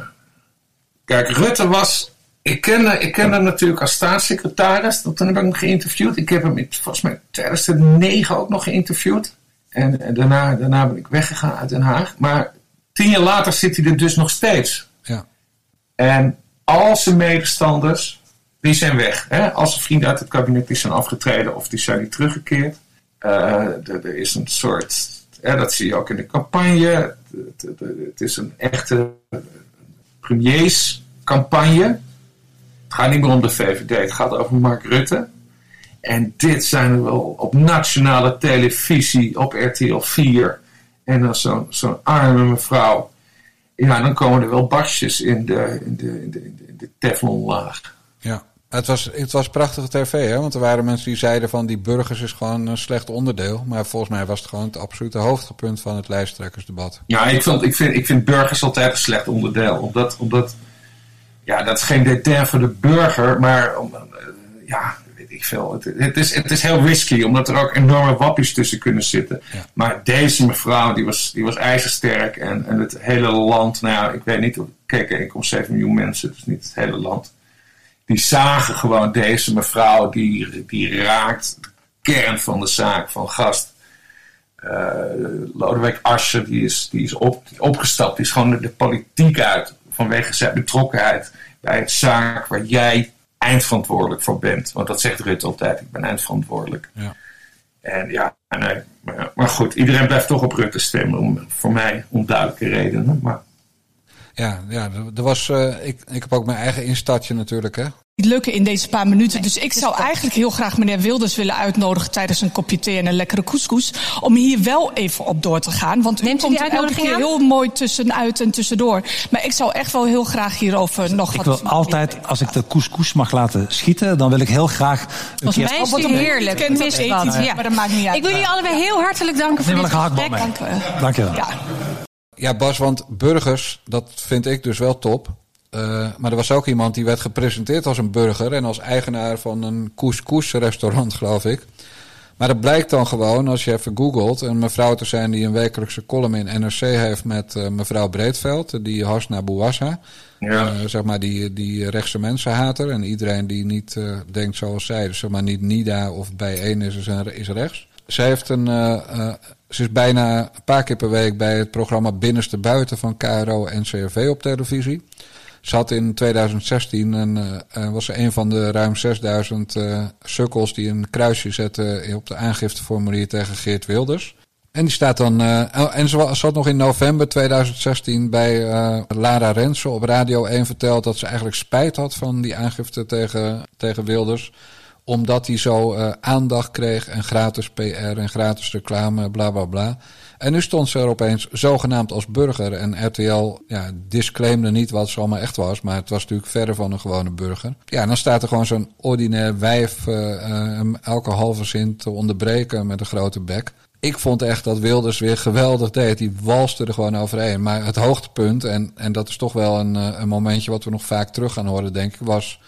Kijk, Rutte was. Ik ken, ik ken hem natuurlijk als staatssecretaris. Toen heb ik hem geïnterviewd. Ik heb hem in, volgens mij 2009 ook nog geïnterviewd. En, en daarna, daarna ben ik weggegaan uit Den Haag. Maar tien jaar later zit hij er dus nog steeds. Ja. En al zijn medestanders, die zijn weg. Hè? Al zijn vrienden uit het kabinet die zijn afgetreden of die zijn niet teruggekeerd. Eh, er, is een soort, hè, dat zie je ook in de campagne. Het, is een echte premierscampagne. Het gaat niet meer om de VVD, het gaat over Mark Rutte. En dit zijn er wel op nationale televisie, op RTL 4. En dan zo'n zo'n arme mevrouw. Ja, dan komen er wel basjes in de, in de, in de, in de, in de teflonlaag. Ja. Het was, het was prachtige tv, hè? Want er waren mensen die zeiden van die burgers is gewoon een slecht onderdeel. Maar volgens mij was het gewoon het absolute hoogtepunt van het lijsttrekkersdebat. Ja, ik, vond, ik, vind, ik vind burgers altijd een slecht onderdeel. Omdat, omdat ja, dat is geen dédain voor de burger, maar om, eh, ja, ik veel. Het, het, is, het is heel risky, omdat er ook enorme wappies tussen kunnen zitten. Ja. Maar deze mevrouw, die was, die was ijzersterk. En, en het hele land, nou ja, ik weet niet, keek 1,7 miljoen mensen, dus niet het hele land. Die zagen gewoon deze mevrouw, die, die raakt de kern van de zaak, van gast. Eh, Lodewijk Asscher, die is, die is op, opgestapt. Die is gewoon de, de politiek uit. Vanwege zijn betrokkenheid bij het zaak waar jij eindverantwoordelijk voor bent. Want dat zegt Rutte altijd. Ik ben eindverantwoordelijk. Ja. En ja, maar, maar goed. Iedereen blijft toch op Rutte stemmen. Om, voor mij onduidelijke redenen. Maar Ja, ja er was, eh, ik, ik heb ook mijn eigen instartje natuurlijk, hè. niet lukken in deze paar minuten. Dus ik zou eigenlijk heel graag meneer Wilders willen uitnodigen tijdens een kopje thee en een lekkere couscous. Om hier wel even op door te gaan. Want u Neemt u komt er elke keer aan? heel mooi tussenuit en tussendoor. Maar ik zou echt wel heel graag hierover nog Ik wat... wil altijd, als ik de couscous mag laten schieten, dan wil ik heel graag een Volgens keer... mij is wat het een heerlijk. dat Mist eten, ja. maar dat maakt niet uit. Ik wil jullie allebei heel hartelijk danken voor dit gesprek. u. Dank je wel. Ja. Bas, want burgers, dat vind ik dus wel top. Eh, maar er was ook iemand die werd gepresenteerd als een burger en als eigenaar van een couscous-restaurant, geloof ik. Maar het blijkt dan gewoon, als je even googelt, een mevrouw te zijn die een wekelijkse column in NRC heeft met eh, mevrouw Breedveld, die Hasna Bouassa. Ja. Eh, zeg maar die, die rechtse mensenhater. En iedereen die niet denkt zoals zij, dus zeg maar niet NIDA of bijeen is, is, rechts. Ze heeft een, ze is bijna een paar keer per week bij het programma Binnenste Buiten van KRO en CRV op televisie. Ze had in 2016 een, eh, eh, was een van de ruim 6000 eh, sukkels die een kruisje zetten op de aangifteformulier tegen Geert Wilders. En die staat dan. en ze zat nog in november 2016 bij Lara Rensen op Radio 1 verteld dat ze eigenlijk spijt had van die aangifte tegen, tegen Wilders. Omdat hij zo eh, aandacht kreeg en gratis PR en gratis reclame, bla bla bla. En nu stond ze er opeens zogenaamd als burger. En RTL ja, disclaimde niet wat ze allemaal echt was. Maar het was natuurlijk verder van een gewone burger. Ja, dan staat er gewoon zo'n ordinair wijf hem elke halve zin te onderbreken met een grote bek. Ik vond echt dat Wilders weer geweldig deed. Die walste er gewoon overheen. Maar het hoogtepunt, en, en dat is toch wel een, een momentje wat we nog vaak terug gaan horen, denk ik, was.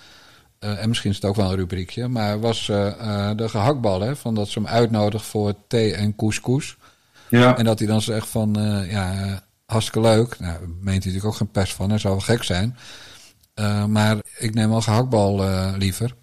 Eh, en misschien is het ook wel een rubriekje, maar was eh, eh, de gehaktbal. Hè, van dat ze hem uitnodigt voor thee en couscous. Ja. En dat hij dan zegt van, ja, hartstikke leuk. Nou, daar meent hij natuurlijk ook geen pest van, hij zou wel gek zijn. Maar ik neem wel gehaktbal eh, liever.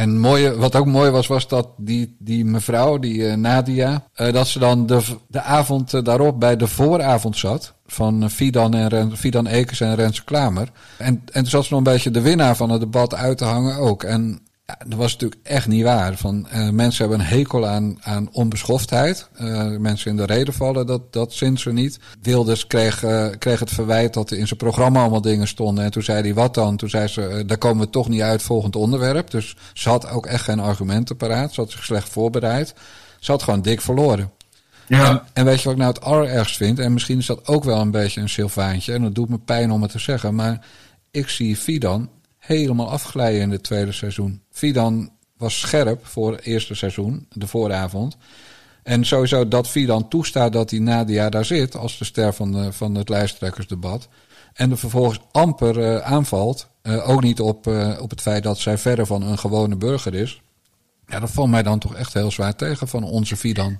En mooie, wat ook mooi was, was dat die, die mevrouw, die eh, Nadia, eh, dat ze dan de, de avond eh, daarop bij de vooravond zat. Van Fidan, en Ren, Fidan Ekers en Renze Klamer. En, en toen zat ze nog een beetje de winnaar van het debat uit te hangen ook. En ja, dat was natuurlijk echt niet waar. Van, eh, mensen hebben een hekel aan, aan onbeschoftheid. Eh, mensen in de reden vallen, dat, dat zint ze niet. Wilders kreeg, eh, kreeg het verwijt dat er in zijn programma allemaal dingen stonden. En toen zei hij, wat dan? Toen zei ze, daar komen we toch niet uit, volgend onderwerp. Dus ze had ook echt geen argumenten paraat. Ze had zich slecht voorbereid. Ze had gewoon dik verloren. Ja. En, en weet je wat ik nou het allerergst vind? En misschien is dat ook wel een beetje een Sylvaantje. En dat doet me pijn om het te zeggen. Maar ik zie Fidan helemaal afglijden in het tweede seizoen. Fidan was scherp voor het eerste seizoen, de vooravond. En sowieso dat Fidan toestaat dat die Nadia daar zit... als de ster van, van het lijsttrekkersdebat. En er vervolgens amper eh, aanvalt. eh, ook niet op, eh, op het feit dat zij verder van een gewone burger is. Ja, dat valt mij dan toch echt heel zwaar tegen van onze Fidan.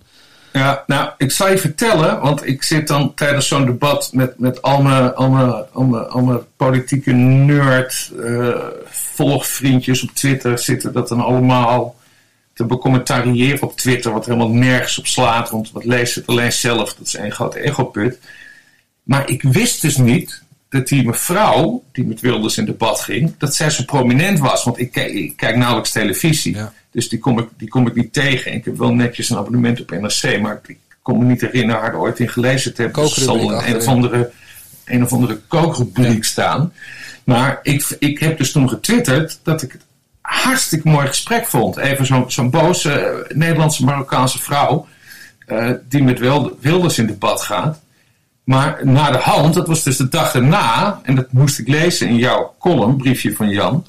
Ja, nou, ik zal je vertellen, want ik zit dan tijdens zo'n debat met, met al mijn, al mijn, al mijn, politieke nerd eh, volgvriendjes op Twitter zitten dat dan allemaal te becommentariëren op Twitter, wat helemaal nergens op slaat, want wat leest het alleen zelf, dat is één grote egoput. Maar ik wist dus niet dat die mevrouw, die met Wilders in debat ging, dat zij zo prominent was. Want ik kijk, ik kijk nauwelijks televisie. Dus die kom, ik, die kom ik niet tegen. Ik heb wel netjes een abonnement op NRC, maar ik kon me niet herinneren haar er ooit in gelezen te hebben. Dus zal een, een of andere, een of andere kookrubriek staan. Maar ik, ik heb dus toen getwitterd dat ik het hartstikke mooi gesprek vond. Even zo'n zo'n boze eh, Nederlandse Marokkaanse vrouw eh, die met Wil- Wilders in debat gaat. Maar na de hand, dat was dus de dag erna, en dat moest ik lezen in jouw column, briefje van Jan.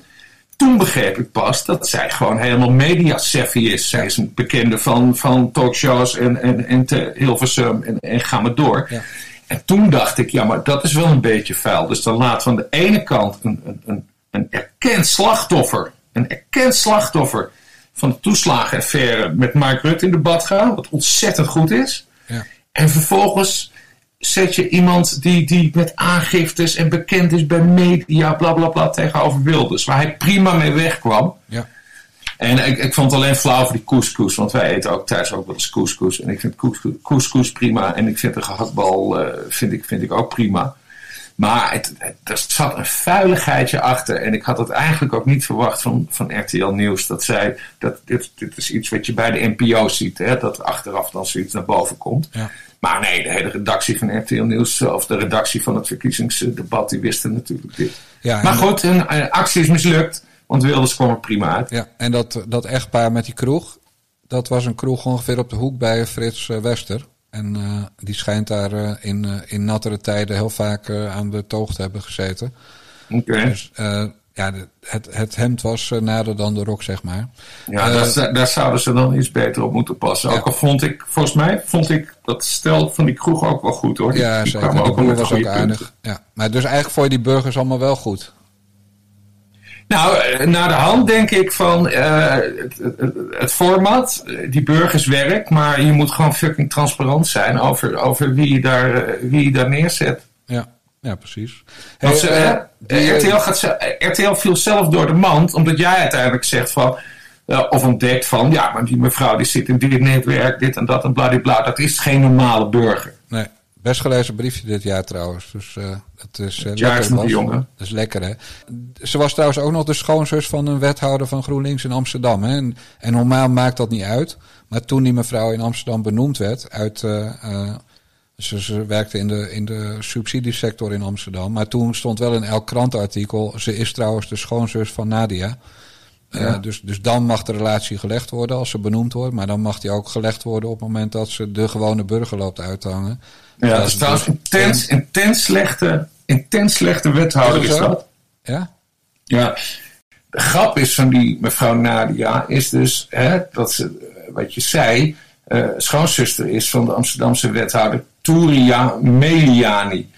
Toen begreep ik pas dat zij gewoon helemaal media-savvy is. Zij is een bekende van, van talkshows en, en, en te Hilversum en, en ga maar door. En toen dacht ik, ja, maar dat is wel een beetje vuil. Dus dan laat van de ene kant een, een, een, een erkend slachtoffer, een erkend slachtoffer van de toeslagenaffaire met Mark Rutte in debat gaan, wat ontzettend goed is. Ja. En vervolgens zet je iemand die, die met aangiftes en bekend is bij media, bla bla bla, tegenover Wilders. Waar hij prima mee wegkwam. Ja. En ik, ik vond het alleen flauw voor die couscous, want wij eten ook thuis ook wel eens couscous. En ik vind couscous, couscous prima en ik vind de gehaktbal eh, vind ik, vind ik ook prima. Maar het, het- er zat een vuiligheidje achter. En ik had het eigenlijk ook niet verwacht van, van RTL Nieuws. Dat zij, dat, dit, dit is iets wat je bij de NPO ziet. Hè, dat er achteraf dan zoiets naar boven komt. Ja. Maar nee, de hele redactie van RTL Nieuws of de redactie van het verkiezingsdebat, die wisten natuurlijk dit. Ja, maar goed, hun eh, actie is mislukt, want Wilders kwam er prima uit. Ja, en dat, dat echtpaar met die kroeg, dat was een kroeg ongeveer op de hoek bij Frits eh, Wester. En eh, die schijnt daar in, in nattere tijden heel vaak aan de toog te hebben gezeten. Oké. Dus ja, het, het hemd was eh, nader dan de rok, zeg maar. Ja, Eh, dat- daar, daar zouden ze dan iets beter op moeten passen. Ook al vond ik, volgens mij, vond ik dat stel van die kroeg ook wel goed hoor. Die- ja, die zeker. ook wel was ook punten. aardig. Ja. Maar dus eigenlijk je die burgers allemaal wel goed. Nou, eh, naar de hand denk ik van het, het, het format, die burgerswerk, maar je moet gewoon fucking transparant zijn over, over wie, je daar, wie je daar neerzet. Ja, ja precies. Hey, ze, eh, die, eh, RTL, gaat, ze- RTL viel zelf door de mand, omdat jij uiteindelijk zegt van, eh, of ontdekt van, ja, maar die mevrouw die zit in dit netwerk, dit en dat en bladibla, dat is geen normale burger. Nee, best gelezen briefje dit jaar trouwens. Dus eh het is eh, Het jaar is lekker. nog Bas. jong, hè? Dat is lekker, hè? Ze was trouwens ook nog de schoonzus van een wethouder van GroenLinks in Amsterdam. Hè? En, en normaal maakt dat niet uit. Maar toen die mevrouw in Amsterdam benoemd werd uit... eh, ze, ze werkte in de, in de subsidiesector in Amsterdam. Maar toen stond wel in elk krantenartikel... ze is trouwens de schoonzus van Nadia. Eh, dus, dus dan mag de relatie gelegd worden als ze benoemd wordt. Maar dan mag die ook gelegd worden op het moment dat ze de gewone burger loopt uit te hangen. Ja, Dat dat is trouwens dus- intens, intens, slechte, intens slechte wethouder Is is dat. Ja? Ja, de grap is van die mevrouw Nadia is dus hè, dat ze, wat je zei, eh, schoonzuster is van de Amsterdamse wethouder Touria Meliani.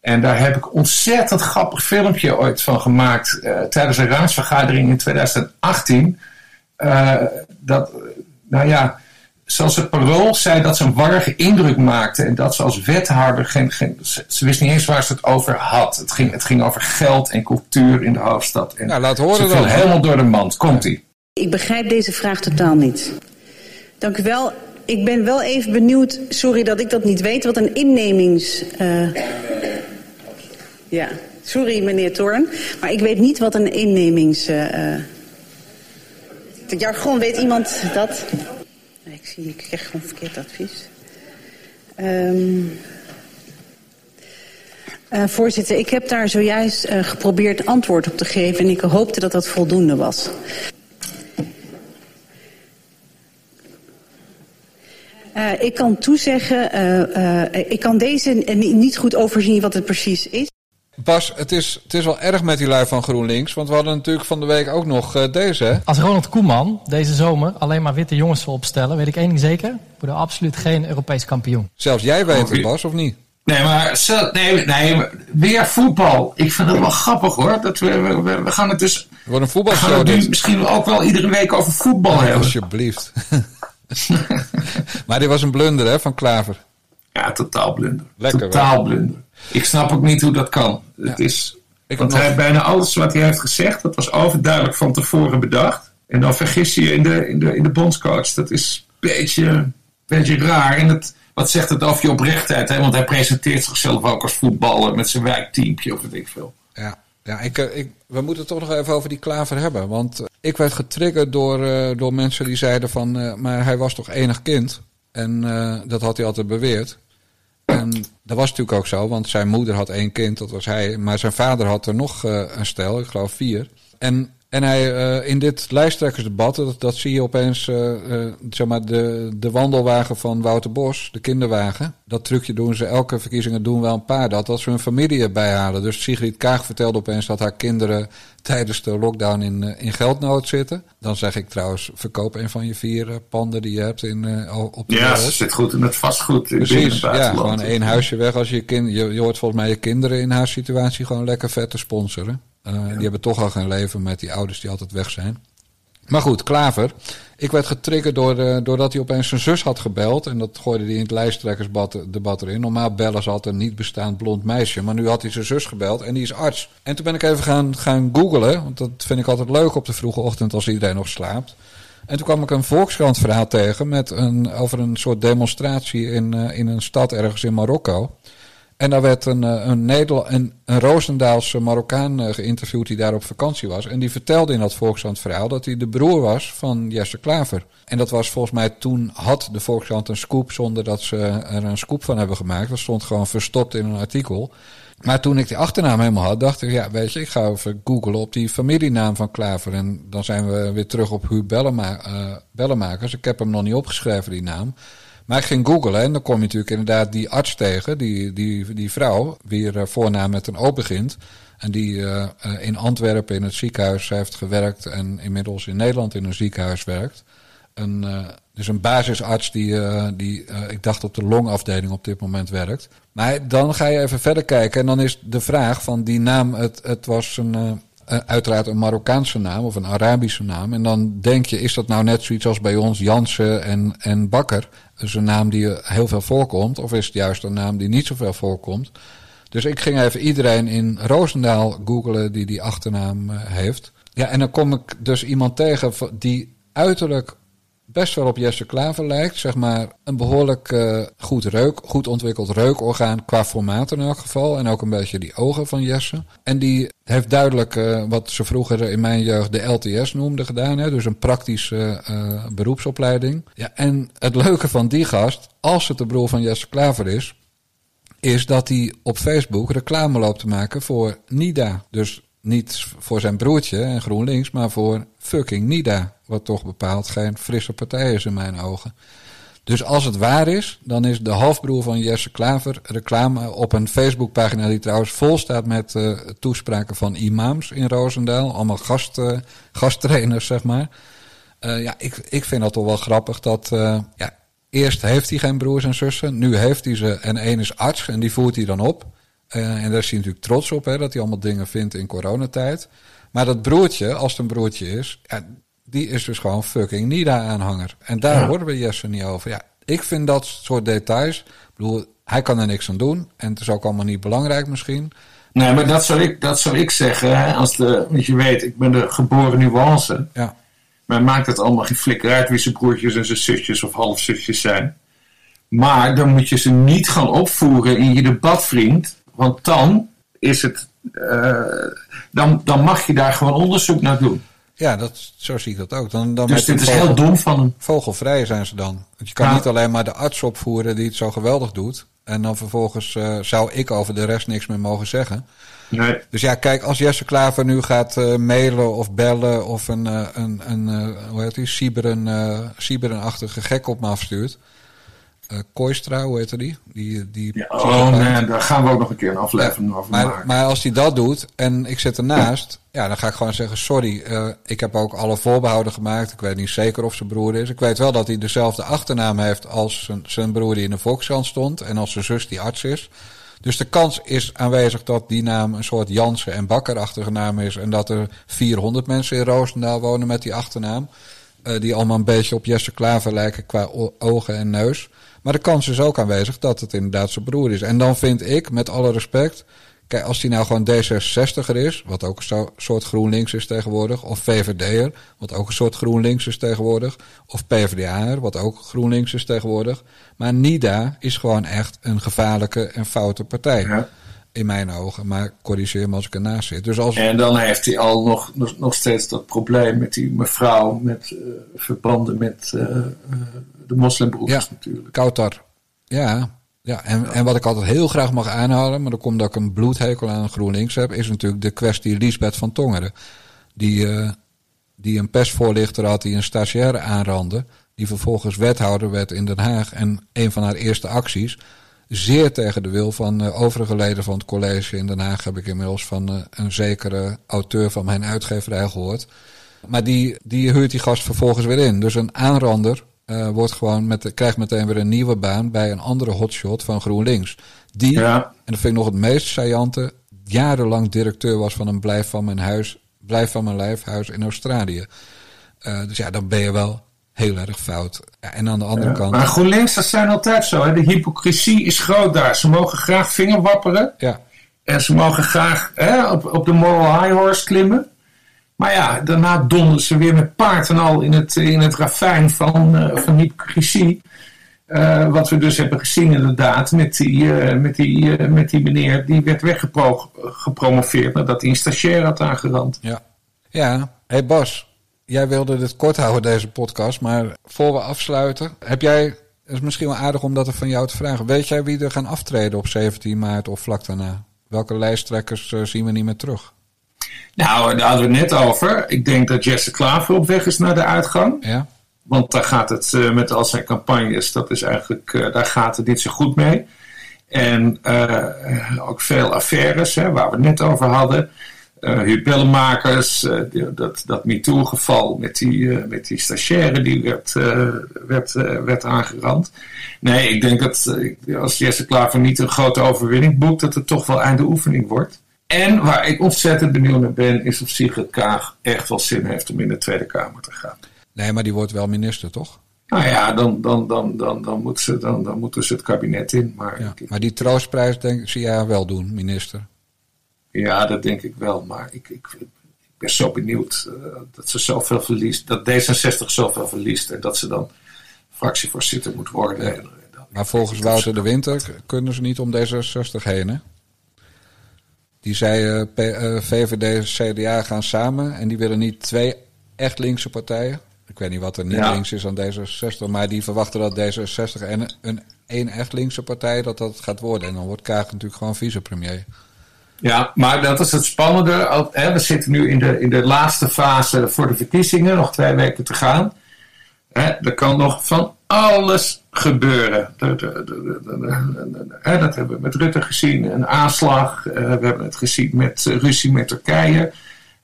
En daar heb ik ontzettend grappig filmpje ooit van gemaakt eh, tijdens een raadsvergadering in 2018. Eh, dat, nou ja, zoals het parool zei dat ze een warrige indruk maakte. En dat ze als wethouder geen. geen ze, ze wist niet eens waar ze het over had. Het ging, het ging over geld en cultuur in de hoofdstad. En Nou, laat horen ze viel dan. helemaal door de mand. Komt-ie. Ik begrijp deze vraag totaal niet. Dank u wel. Ik ben wel even benieuwd, sorry dat ik dat niet weet, wat een innemings... eh, Ja, sorry meneer Toorn, maar ik weet niet wat een innemings... eh, Het jargon, weet iemand dat? Ik zie, ik krijg gewoon verkeerd advies. Ehm, eh, voorzitter, ik heb daar zojuist geprobeerd antwoord op te geven en ik hoopte dat dat voldoende was. Eh, ik kan toezeggen, eh, eh, ik kan deze niet- goed overzien wat het precies is. Bas, het is, het is wel erg met die lui van GroenLinks. Want we hadden natuurlijk van de week ook nog eh, deze. Hè? Als Ronald Koeman deze zomer alleen maar witte jongens wil opstellen, weet ik één ding zeker: worden we absoluut geen Europees kampioen. Zelfs jij weet het, Bas, of niet? Nee, maar nee, nee, weer voetbal. Ik vind het wel grappig hoor. Dat we, we, gaan het dus. Wordt een We gaan het nu misschien ook wel iedere week over voetbal hebben. Alsjeblieft. maar dit was een blunder hè, van Klaver. Ja, totaal blunder. Lekker, totaal wel. blunder. Ik snap ook niet hoe dat kan. Het is, Ik want hij nog- bijna alles wat hij heeft gezegd, dat was overduidelijk van tevoren bedacht. En dan vergis je je in de, in de, in de bondscoach. Dat is een beetje, beetje raar. En het, wat zegt het over je oprechtheid? Hè? Want hij presenteert zichzelf ook als voetballer met zijn wijkteampje of weet ik veel. Ja, ja ik, eh, ik, we moeten het toch nog even over die Klaver hebben. Want ik werd getriggerd door, eh, door mensen die zeiden van... eh, maar hij was toch enig kind? En eh, dat had hij altijd beweerd. En dat was natuurlijk ook zo, want zijn moeder had één kind, dat was hij. Maar zijn vader had er nog een stel, ik geloof vier. En, en hij eh, in dit lijsttrekkersdebat, dat, dat zie je opeens, eh, zeg maar, de, de wandelwagen van Wouter Bos, de kinderwagen. Dat trucje doen ze, elke verkiezingen doen wel een paar dat, dat ze hun familie erbij halen. Dus Sigrid Kaag vertelde opeens dat haar kinderen tijdens de lockdown in, in geldnood zitten. Dan zeg ik trouwens, verkoop een van je vier panden die je hebt in, op de Ja, ze zit goed in het vastgoed Precies, ja, buitenland. gewoon één huisje weg als je kind. Je, je hoort volgens mij je kinderen in haar situatie gewoon lekker vet te sponsoren. Eh, Die hebben toch al geen leven met die ouders die altijd weg zijn. Maar goed, Klaver. Ik werd getriggerd door, eh, doordat hij opeens zijn zus had gebeld. En dat gooide hij in het lijsttrekkersdebat erin. Normaal bellen ze altijd een niet bestaand blond meisje. Maar nu had hij zijn zus gebeld en die is arts. En toen ben ik even gaan, gaan googlen. Want dat vind ik altijd leuk op de vroege ochtend als iedereen nog slaapt. En toen kwam ik een Volkskrant verhaal tegen met een, over een soort demonstratie in, eh, in een stad ergens in Marokko. En daar werd een, eh, een, Nederland, een, een Roosendaalse Marokkaan eh, geïnterviewd die daar op vakantie was. En die vertelde in dat Volkskrant verhaal dat hij de broer was van Jesse Klaver. En dat was volgens mij toen had de Volkskrant een scoop zonder dat ze er een scoop van hebben gemaakt. Dat stond gewoon verstopt in een artikel. Maar toen ik die achternaam helemaal had, dacht ik, ja, weet je, ik ga even googlen op die familienaam van Klaver. En dan zijn we weer terug op Huub Bellema, Bellemakers. Ik heb hem nog niet opgeschreven, die naam. Maar ik ging googlen en dan kom je natuurlijk inderdaad die arts tegen, die, die, die vrouw, wie er voornaam met een O begint. En die uh, in Antwerpen in het ziekenhuis heeft gewerkt en inmiddels in Nederland in een ziekenhuis werkt. Een, dus een basisarts die, die ik dacht op de longafdeling op dit moment werkt. Maar dan ga je even verder kijken en dan is de vraag van die naam, het, het was een, uiteraard een Marokkaanse naam of een Arabische naam. En dan denk je, is dat nou net zoiets als bij ons Jansen en, en Bakker? Dus een naam die heel veel voorkomt, of is het juist een naam die niet zoveel voorkomt? Dus ik ging even iedereen in Roosendaal googlen die die achternaam heeft. Ja, en dan kom ik dus iemand tegen die uiterlijk best wel op Jesse Klaver lijkt. Zeg maar een behoorlijk uh, goed reuk, goed ontwikkeld reukorgaan qua formaat in elk geval. En ook een beetje die ogen van Jesse. En die heeft duidelijk uh, wat ze vroeger in mijn jeugd de LTS noemden gedaan. Hè? Dus een praktische uh, beroepsopleiding. Ja, en het leuke van die gast, als het de broer van Jesse Klaver is... is dat hij op Facebook reclame loopt te maken voor NIDA. Dus niet voor zijn broertje en GroenLinks, maar voor fucking NIDA. Wat toch bepaald geen frisse partij is in mijn ogen. Dus als het waar is, dan is de halfbroer van Jesse Klaver reclame op een Facebookpagina die trouwens vol staat met uh, toespraken van imams in Roosendaal. Allemaal gast, uh, gasttrainers, zeg maar. Uh, ja, ik, ik vind dat toch wel grappig dat, ja, eerst heeft hij geen broers en zussen, nu heeft hij ze en één is arts en die voert hij dan op. En daar is hij natuurlijk trots op, hè, dat hij allemaal dingen vindt in coronatijd. Maar dat broertje, als het een broertje is, die is dus gewoon fucking NIDA-aanhanger. En daar ja. horen we Jesse niet over. Ja, ik vind dat soort details. Ik bedoel, hij kan er niks aan doen. En het is ook allemaal niet belangrijk misschien. Nee, maar dat zou ik, dat zou ik zeggen. Hè, als de, want je weet, ik ben de geboren nuance. Ja. Maar maakt het allemaal geen flikker uit wie zijn broertjes en zijn zusjes of halfzusjes zijn. Maar dan moet je ze niet gaan opvoeren in je debatvriend. Want dan is het. Uh, dan, dan mag je daar gewoon onderzoek naar doen. Ja, dat, zo zie ik dat ook. Dan, dan dus dit is vogel, heel dom van hem. Vogelvrij zijn ze dan. Want je kan ja. niet alleen maar de arts opvoeren die het zo geweldig doet. En dan vervolgens uh, zou ik over de rest niks meer mogen zeggen. Nee. Dus ja, kijk, als Jesse Klaver nu gaat uh, mailen of bellen of een, uh, een, een hoe heet die, Cyberen, Cyberen-achtige gek op me afstuurt. Uh, Koistra, hoe heet die? die, die ja, oh daar gaan we ook nog een keer een aflevering over maar, maken. Maar als hij dat doet en ik zit ernaast, ja, dan ga ik gewoon zeggen: Sorry, uh, ik heb ook alle voorbehouden gemaakt. Ik weet niet zeker of zijn broer is. Ik weet wel dat hij dezelfde achternaam heeft als zijn, zijn broer die in de Volkskrant stond en als zijn zus die arts is. Dus de kans is aanwezig dat die naam een soort Jansen en Bakkerachtige naam is. En dat er 400 mensen in Roosendaal wonen met die achternaam. Uh, die allemaal een beetje op Jesse Klaver lijken qua ogen en neus. Maar de kans is ook aanwezig dat het inderdaad zijn broer is. En dan vind ik, met alle respect. Kijk, als hij nou gewoon D66er is, wat ook een soort GroenLinks is tegenwoordig. Of VVD'er, wat ook een soort GroenLinks is tegenwoordig. Of PvdA'er, wat ook GroenLinks is tegenwoordig. Maar NIDA is gewoon echt een gevaarlijke en foute partij. Ja. In mijn ogen, maar corrigeer me als ik ernaast zit. Dus als... En dan heeft hij al nog, nog, nog steeds dat probleem met die mevrouw met uh, verbanden met uh, uh, de moslimbroeders ja, natuurlijk. Kautar. Ja, ja. En, ja. en wat ik altijd heel graag mag aanhouden, maar dan komt dat ik een bloedhekel aan GroenLinks heb, is natuurlijk de kwestie Liesbeth van Tongeren. Die, uh, die een persvoorlichter had die een stagiaire aanrandde, die vervolgens wethouder werd in Den Haag. En een van haar eerste acties, zeer tegen de wil van uh, overige leden van het college in Den Haag, heb ik inmiddels van uh, een zekere auteur van mijn uitgeverij gehoord. Maar die, die huurt die gast vervolgens weer in. Dus een aanrander uh, wordt gewoon met, krijgt meteen weer een nieuwe baan bij een andere hotshot van GroenLinks. Die, ja. en dat vind ik nog het meest saillante, jarenlang directeur was van een blijf van mijn huis, blijf van mijn lijfhuis in Australië. Uh, dus ja, dan ben je wel heel erg fout. Ja, en aan de andere ja, kant. Maar GroenLinks, dat zijn altijd zo. Hè? De hypocrisie is groot daar. Ze mogen graag vingerwapperen. Ja. En ze mogen graag hè, op, op de moral high horse klimmen. Maar ja, daarna donderen ze weer met paard en al in het, in het ravijn van, uh, van hypocrisie. Eh, wat we dus hebben gezien inderdaad met die, eh, met die, met die meneer die werd weggepromoveerd nadat hij een stagiair had aangerand. Ja. Ja, hey Bas, jij wilde dit kort houden deze podcast, maar voor we afsluiten, heb jij, het is misschien wel aardig om dat er van jou te vragen, weet jij wie er gaan aftreden op 17 maart of vlak daarna? Welke lijsttrekkers zien we niet meer terug? Nou, daar hadden we het net over. Ik denk dat Jesse Klaver op weg is naar de uitgang. Ja. Want daar gaat het eh, met al zijn campagnes, dat is eigenlijk, eh, daar gaat het niet zo goed mee. En eh, ook veel affaires, hè, waar we het net over hadden. Uh, die- dat, dat MeToo-geval met die, met die stagiaire die werd, werd, werd aangerand. Nee, ik denk dat als Jesse Klaver niet een grote overwinning boekt, dat het toch wel einde oefening wordt. En waar ik ontzettend benieuwd naar ben, is of Sigrid Kaag echt wel zin heeft om in de Tweede Kamer te gaan. Nee, maar die wordt wel minister, toch? Nou ja, dan, dan, dan, dan, dan, moet ze, dan, dan moeten ze het kabinet in. Maar ja, Maar die troostprijs denk ik, zie jij haar wel doen, minister. ja dat denk ik wel. Maar ik, ik, ik ben zo benieuwd eh, dat ze zoveel verliest. Dat D66 zoveel verliest. En dat ze dan fractievoorzitter moet worden. En, Maar volgens Wouter de Winter kunnen ze niet om D66 heen, hè? Die zei eh, P- eh, VVD CDA gaan samen en die willen niet twee echt linkse partijen. Ik weet niet wat er niet Ja. links is aan D66, maar die verwachten dat D66 en een één echt linkse partij dat dat gaat worden. En dan wordt Kaag natuurlijk gewoon vicepremier. Ja, maar dat is het spannende. We zitten nu in de, in de laatste fase voor de verkiezingen, nog twee weken te gaan. Er kan nog van alles gebeuren. Hè, dat hebben we met Rutte gezien, een aanslag. Eh, we hebben het gezien met eh, ruzie met Turkije.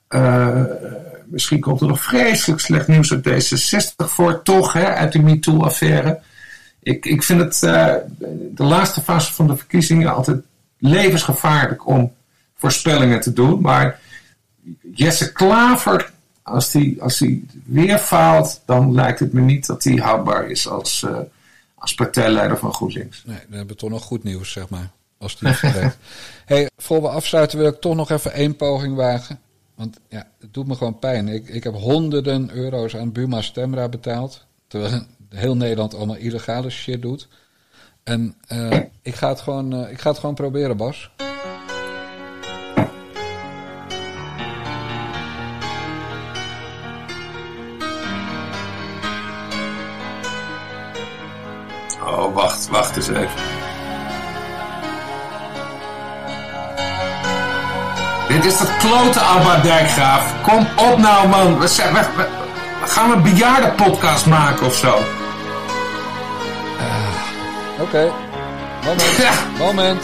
Eh, misschien komt er nog vreselijk slecht nieuws uit D66 voor, toch, uit de MeToo-affaire. Ik, ik vind het de laatste fase van de verkiezingen altijd levensgevaarlijk om voorspellingen te doen. Maar Jesse Klaver, als die, als die weer faalt, dan lijkt het me niet dat hij houdbaar is als, eh, als partijleider van GroenLinks. Nee, dan hebben we toch nog goed nieuws, zeg maar. Als die vergeet. hey, voor we afsluiten wil ik toch nog even één poging wagen. Want ja, het doet me gewoon pijn. Ik, ik heb honderden euro's aan Buma Stemra betaald. Terwijl heel Nederland allemaal illegale shit doet. En eh, ik, ga het gewoon, eh, ik ga het gewoon proberen, Bas. Oh, wacht, wacht eens even. Dit is dat klote Abba Dijkgraaf. Kom op nou, man. We, zijn, we, we- gaan een bejaardenpodcast maken of zo? Oké. Moment. Moment.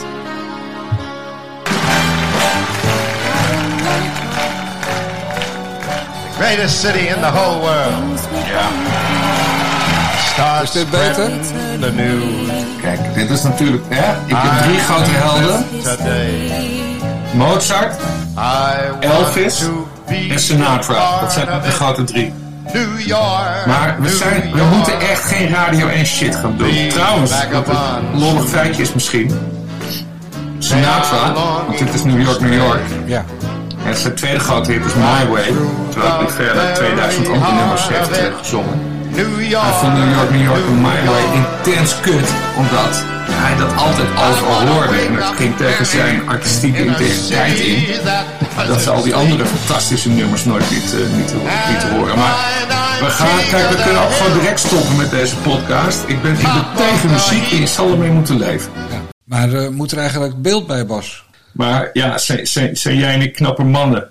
Greatest city in the whole world. Ja. Is dit beter? spreading The news. Kijk, dit is natuurlijk, hè? Ik heb drie grote helden. Mozart, Elvis en Sinatra. Dat zijn de grote drie. New York. Maar we, zijn, we moeten echt geen radio en shit gaan doen. Trouwens, wat een lollig feitje is misschien. Sinatra, want dit is New York, New York. Ja. En zijn tweede grote hit is My Way. Terwijl hij verder 2000 andere nummers heeft Hij vond New York, New York en My Way intens kut. Omdat hij dat altijd overal hoorde. En het ging tegen zijn artistieke integriteit in. Dat ze al die andere fantastische nummers nooit niet, eh, niet, te- niet te horen. Maar we gaan, kijk, we kunnen ook gewoon direct stoppen met deze podcast. Ik ben, ik ben tegen muziek en je zal ermee moeten leven. Maar eh, moet er eigenlijk beeld bij, Bas? Maar ja, zijn, zijn, zijn jij en ik knappe mannen?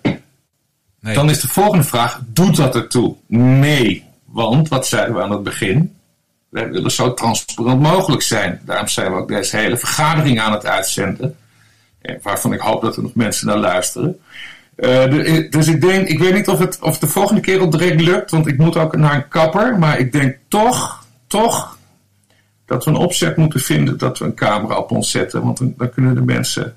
Nee. Dan is de volgende vraag, doet dat ertoe? Nee, want, wat zeiden we aan het begin? Wij willen zo transparant mogelijk zijn. Daarom zijn we ook deze hele vergadering aan het uitzenden. Eh, Waarvan ik hoop dat er nog mensen naar luisteren. Eh, de- dus ik denk, ik weet niet of het of de volgende keer al direct lukt, want ik moet ook naar een kapper. Maar ik denk toch, toch, dat we een opzet moeten vinden dat we een camera op ons zetten. Want dan kunnen de mensen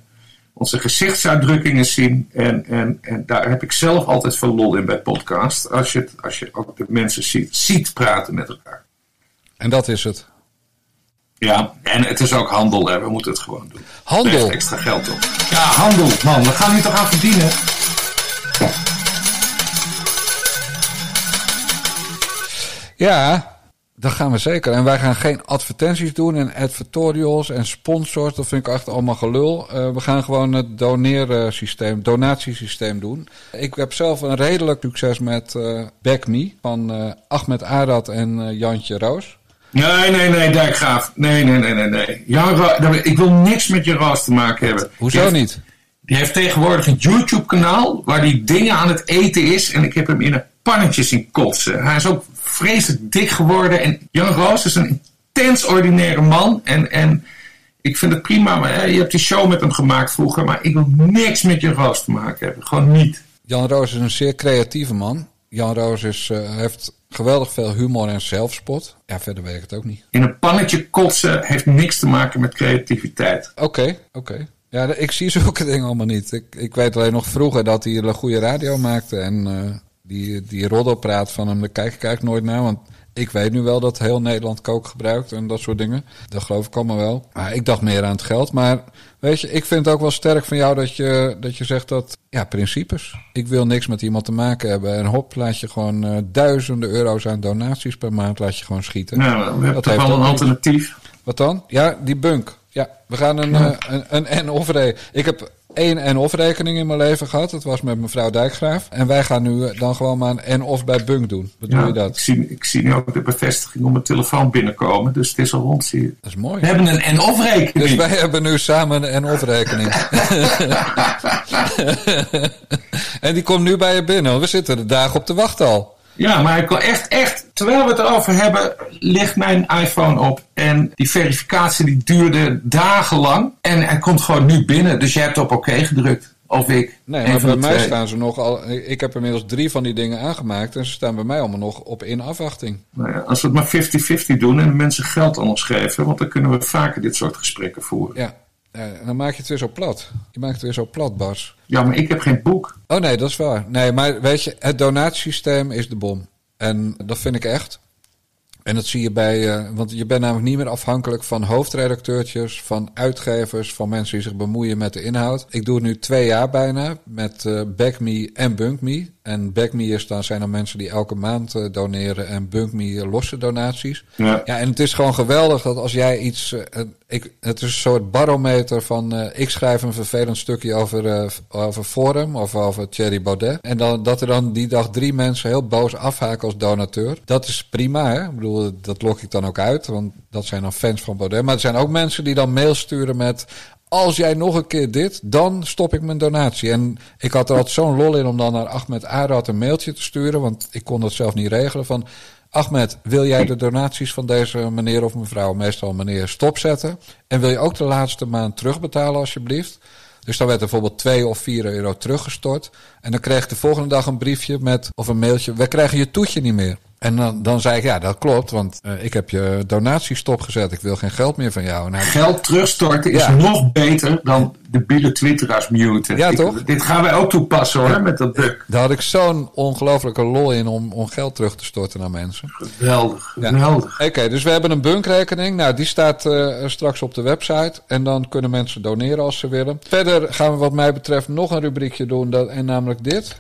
onze gezichtsuitdrukkingen zien. En, en, en daar heb ik zelf altijd veel lol in bij podcast. Als je, als je ook de mensen ziet, ziet praten met elkaar. En dat is het. Ja, en het is ook handel, hè. we moeten het gewoon doen. Handel? Extra geld op. Ja, handel, man. We gaan hier toch aan verdienen. Ja, Dat gaan we zeker. En wij gaan geen advertenties doen en advertorials en sponsors. Dat vind ik echt allemaal gelul. Uh, we gaan gewoon het doneren systeem, donatiesysteem doen. Ik heb zelf een redelijk succes met uh, Back Me van uh, Ahmed Arad en Jantje Roos. Nee, nee, nee, Dijkgraaf. Nee, nee, nee, nee, nee. Ik wil niks met Jan Roos te maken hebben. Hoezo die niet? Die heeft tegenwoordig een YouTube-kanaal waar hij dingen aan het eten is. En ik heb hem in een pannetje zien kotsen. Hij is ook vreselijk dik geworden. En Jan Roos is een intens ordinaire man. En, en ik vind het prima. Maar, je hebt die show met hem gemaakt vroeger. Maar ik wil niks met Jan Roos te maken hebben. Gewoon niet. Jan Roos is een zeer creatieve man. Jan Roos is, uh, heeft geweldig veel humor en zelfspot. Ja, verder weet ik het ook niet. In een pannetje kotsen heeft niks te maken met creativiteit. Oké, okay, oké. Okay. Ja, ik zie zulke dingen allemaal niet. Ik, ik weet alleen nog vroeger dat hij een goede radio maakte. En uh, die, die roddelpraat van hem, daar kijk ik eigenlijk nooit naar. Want ik weet nu wel dat heel Nederland kook gebruikt en dat soort dingen. Dat geloof ik allemaal wel. Maar ik dacht meer aan het geld. Maar weet je, ik vind het ook wel sterk van jou dat je, dat je zegt dat, ja, principes. Ik wil niks met iemand te maken hebben. En hop, laat je gewoon uh, duizenden euro's aan donaties per maand laat je gewoon schieten. Nou, we hebben toch wel een alternatief. Wat dan? Ja, die bunk. Ja, we gaan een, ja. uh, een, een en-of Ik heb één en-of rekening in mijn leven gehad. Dat was met mevrouw Dijkgraaf. En wij gaan nu dan gewoon maar een en-of bij Bunk doen. Ja, doe je dat? Ik zie, ik zie nu ook de bevestiging op mijn telefoon binnenkomen. Dus het is al rond, zie je. Dat is mooi. We hebben een en-of rekening. Dus wij hebben nu samen een en-of rekening. en die komt nu bij je binnen. We zitten er dagen op te wachten al. Ja, maar ik kan echt, echt, terwijl we het erover hebben, ligt mijn iPhone op. En die verificatie die duurde dagenlang. En hij komt gewoon nu binnen. Dus jij hebt op oké gedrukt. Of ik. Nee, maar bij mij twee. staan ze nog al. Ik heb inmiddels drie van die dingen aangemaakt. En ze staan bij mij allemaal nog op in afwachting. Nou ja, als we het maar 50-50 doen en de mensen geld aan ons geven. Want dan kunnen we vaker dit soort gesprekken voeren. Ja. Ja, dan maak je het weer zo plat. Je maakt het weer zo plat, Bas. Ja, maar ik heb geen boek. Oh nee, dat is waar. Nee, maar weet je, het donatiesysteem is de bom. En dat vind ik echt. En dat zie je bij, uh, want je bent namelijk niet meer afhankelijk van hoofdredacteurtjes, van uitgevers, van mensen die zich bemoeien met de inhoud. Ik doe het nu twee jaar bijna met uh, Back Me en Bunk Me. En Back Me is dan, zijn dan mensen die elke maand uh, doneren en Bunk Me losse donaties. Ja. ja, en het is gewoon geweldig dat als jij iets, ik, het is een soort barometer van, ik schrijf een vervelend stukje over, over Forum of over Thierry Baudet. En dan, dat er dan die dag drie mensen heel boos afhaken als donateur. Dat is prima, hè? Ik bedoel, dat lok ik dan ook uit, want dat zijn dan fans van Baudet. Maar er zijn ook mensen die dan mail sturen met... Als jij nog een keer dit, dan stop ik mijn donatie. En ik had er altijd zo'n lol in om dan naar Ahmed Arad een mailtje te sturen. Want ik kon dat zelf niet regelen. Van Ahmed, wil jij de donaties van deze meneer of mevrouw, meestal meneer, stopzetten? En wil je ook de laatste maand terugbetalen alsjeblieft? Dus dan werd er bijvoorbeeld 2 of 4 euro teruggestort. En dan kreeg ik de volgende dag een briefje met, of een mailtje, wij krijgen je toetje niet meer. En dan, dan zei ik, ja, dat klopt, want uh, ik heb je donatie stopgezet. Ik wil geen geld meer van jou. Nou, geld terugstorten is nog beter dan de biele twitteraars muten. Ja, ik, toch? Dit gaan wij ook toepassen hoor, ja. met dat bug. Daar had ik zo'n ongelofelijke lol in om, om geld terug te storten naar mensen. Geweldig, geweldig. Oké, okay, dus we hebben een bunkrekening. Nou, die staat uh, straks op de website. En dan kunnen mensen doneren als ze willen. Verder gaan we wat mij betreft nog een rubriekje doen, dat, en namelijk dit.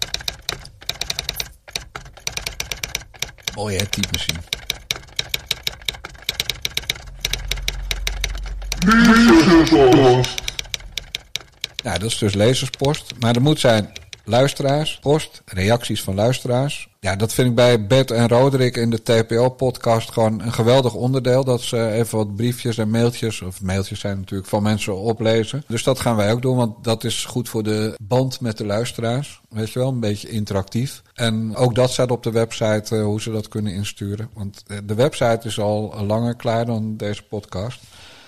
Mooie hè, typemachine. Ja, dat is dus lezerspost. Maar er moet zijn luisteraars, post, reacties van luisteraars. Ja, dat vind ik bij Bert en Roderick in de TPO-podcast gewoon een geweldig onderdeel. Dat ze even wat briefjes en mailtjes, of mailtjes zijn natuurlijk van mensen oplezen. Dus dat gaan wij ook doen, want dat is goed voor de band met de luisteraars. Weet je wel, een beetje interactief. En ook dat staat op de website, uh, hoe ze dat kunnen insturen. Want de website is al langer klaar dan deze podcast.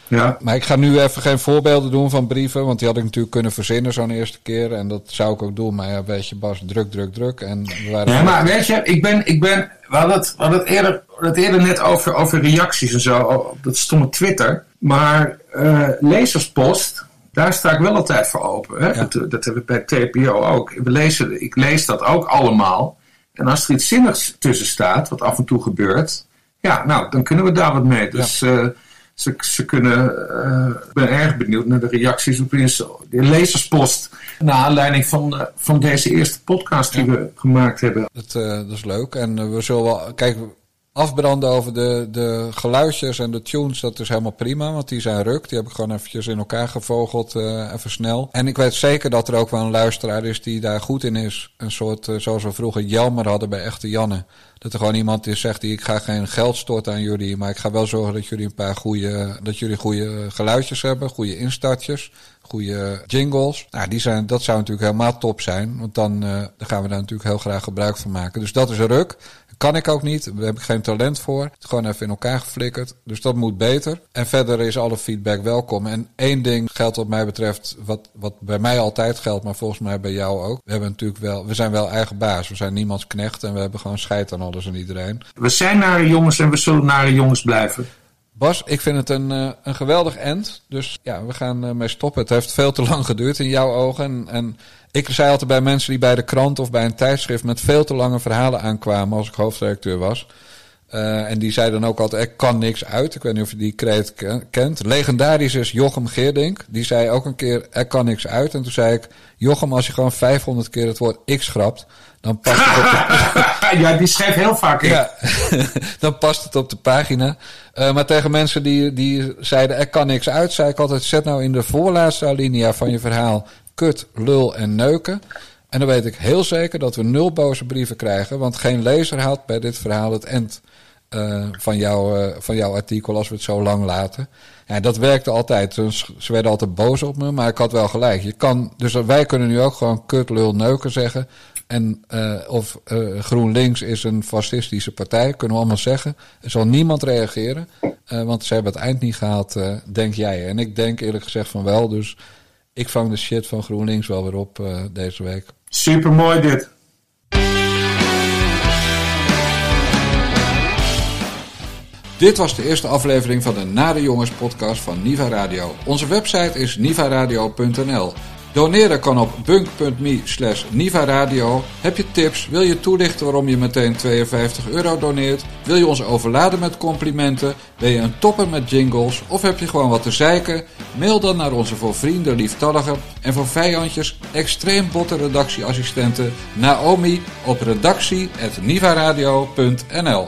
Ja. Maar ik ga nu even geen voorbeelden doen van brieven, want die had ik natuurlijk kunnen verzinnen zo'n eerste keer. En dat zou ik ook doen, maar ja, weet je Bas, druk, druk, druk. En we waren ja, maar weet je, ik ben, ik ben, we hadden het, we hadden het, eerder, het eerder net over, over reacties en zo, op dat stomme Twitter. Maar uh, lezerspost, daar sta ik wel altijd voor open. Hè? Ja. Dat, dat hebben we bij TPO ook. We lezen, ik lees dat ook allemaal. En als er iets zinnigs tussen staat, wat af en toe gebeurt, ja, nou, dan kunnen we daar wat mee. Dus... Ja. Uh, ze, ze kunnen, ik ben erg benieuwd naar de reacties op de lezerspost. Naar aanleiding van, uh, van deze eerste podcast die ja. we gemaakt hebben. Dat, uh, dat is leuk. En we zullen wel, kijk, afbranden over de, de geluidjes en de tunes, dat is helemaal prima. Want die zijn ruk. Die heb ik gewoon eventjes in elkaar gevogeld, uh, even snel. En ik weet zeker dat er ook wel een luisteraar is die daar goed in is. Een soort, uh, zoals we vroeger Jelmer hadden bij Echte Janne. Dat er gewoon iemand is zegt die ik ga geen geld storten aan jullie, maar ik ga wel zorgen dat jullie een paar goede, dat jullie goede geluidjes hebben, goede instartjes, goede jingles. Nou, die zijn, dat zou natuurlijk helemaal top zijn, want dan, dan gaan we daar natuurlijk heel graag gebruik van maken. Dus dat is ruk. Kan ik ook niet. Daar heb ik geen talent voor. Het gewoon even in elkaar geflikkerd. Dus dat moet beter. En verder is alle feedback welkom. En één ding geldt wat mij betreft, wat, wat bij mij altijd geldt, maar volgens mij bij jou ook. We hebben natuurlijk wel, we zijn wel eigen baas. We zijn niemands knecht en we hebben gewoon scheid aan alles en iedereen. We zijn nare jongens en we zullen nare jongens blijven. Bas, ik vind het een, uh, een geweldig end. Dus ja, we gaan uh, mee stoppen. Het heeft veel te lang geduurd in jouw ogen. En, en ik zei altijd bij mensen die bij de krant of bij een tijdschrift met veel te lange verhalen aankwamen als ik hoofdredacteur was. Uh, en die zei dan ook altijd, er kan niks uit. Ik weet niet of je die kreet kent. Legendarisch is Jochem Geerdink. Die zei ook een keer, er kan niks uit. En toen zei ik, Jochem, als je gewoon 500 keer het woord x schrapt, dan past het op de... ja, die schrijft heel vaak. Ja, dan past het op de pagina. Uh, maar tegen mensen die, die zeiden, er kan niks uit, zei ik altijd, zet nou in de voorlaatste alinea van je verhaal kut, lul en neuken. En dan weet ik heel zeker dat we nul boze brieven krijgen. Want geen lezer haalt bij dit verhaal het end uh, van, jou, uh, van jouw artikel als we het zo lang laten. Ja, dat werkte altijd. Ze werden altijd boos op me, maar ik had wel gelijk. Je kan, dus wij kunnen nu ook gewoon kut, lul, neuken zeggen. En uh, of GroenLinks is een fascistische partij, kunnen we allemaal zeggen. Er zal niemand reageren, want ze hebben het eind niet gehaald, denk jij. En ik denk eerlijk gezegd van wel, dus ik vang de shit van GroenLinks wel weer op uh, deze week. Super mooi dit. Dit was de eerste aflevering van de Nare Jongens podcast van Niva Radio. Onze website is nivaradio.nl. Doneren kan op bunk.me slash nivaradio. Heb je tips? Wil je toelichten waarom je meteen 52 euro doneert? Wil je ons overladen met complimenten? Ben je een topper met jingles? Of heb je gewoon wat te zeiken? Mail dan naar onze voor vrienden lieftallige en voor vijandjes extreem botte redactieassistenten Naomi op redactie.nivaradio.nl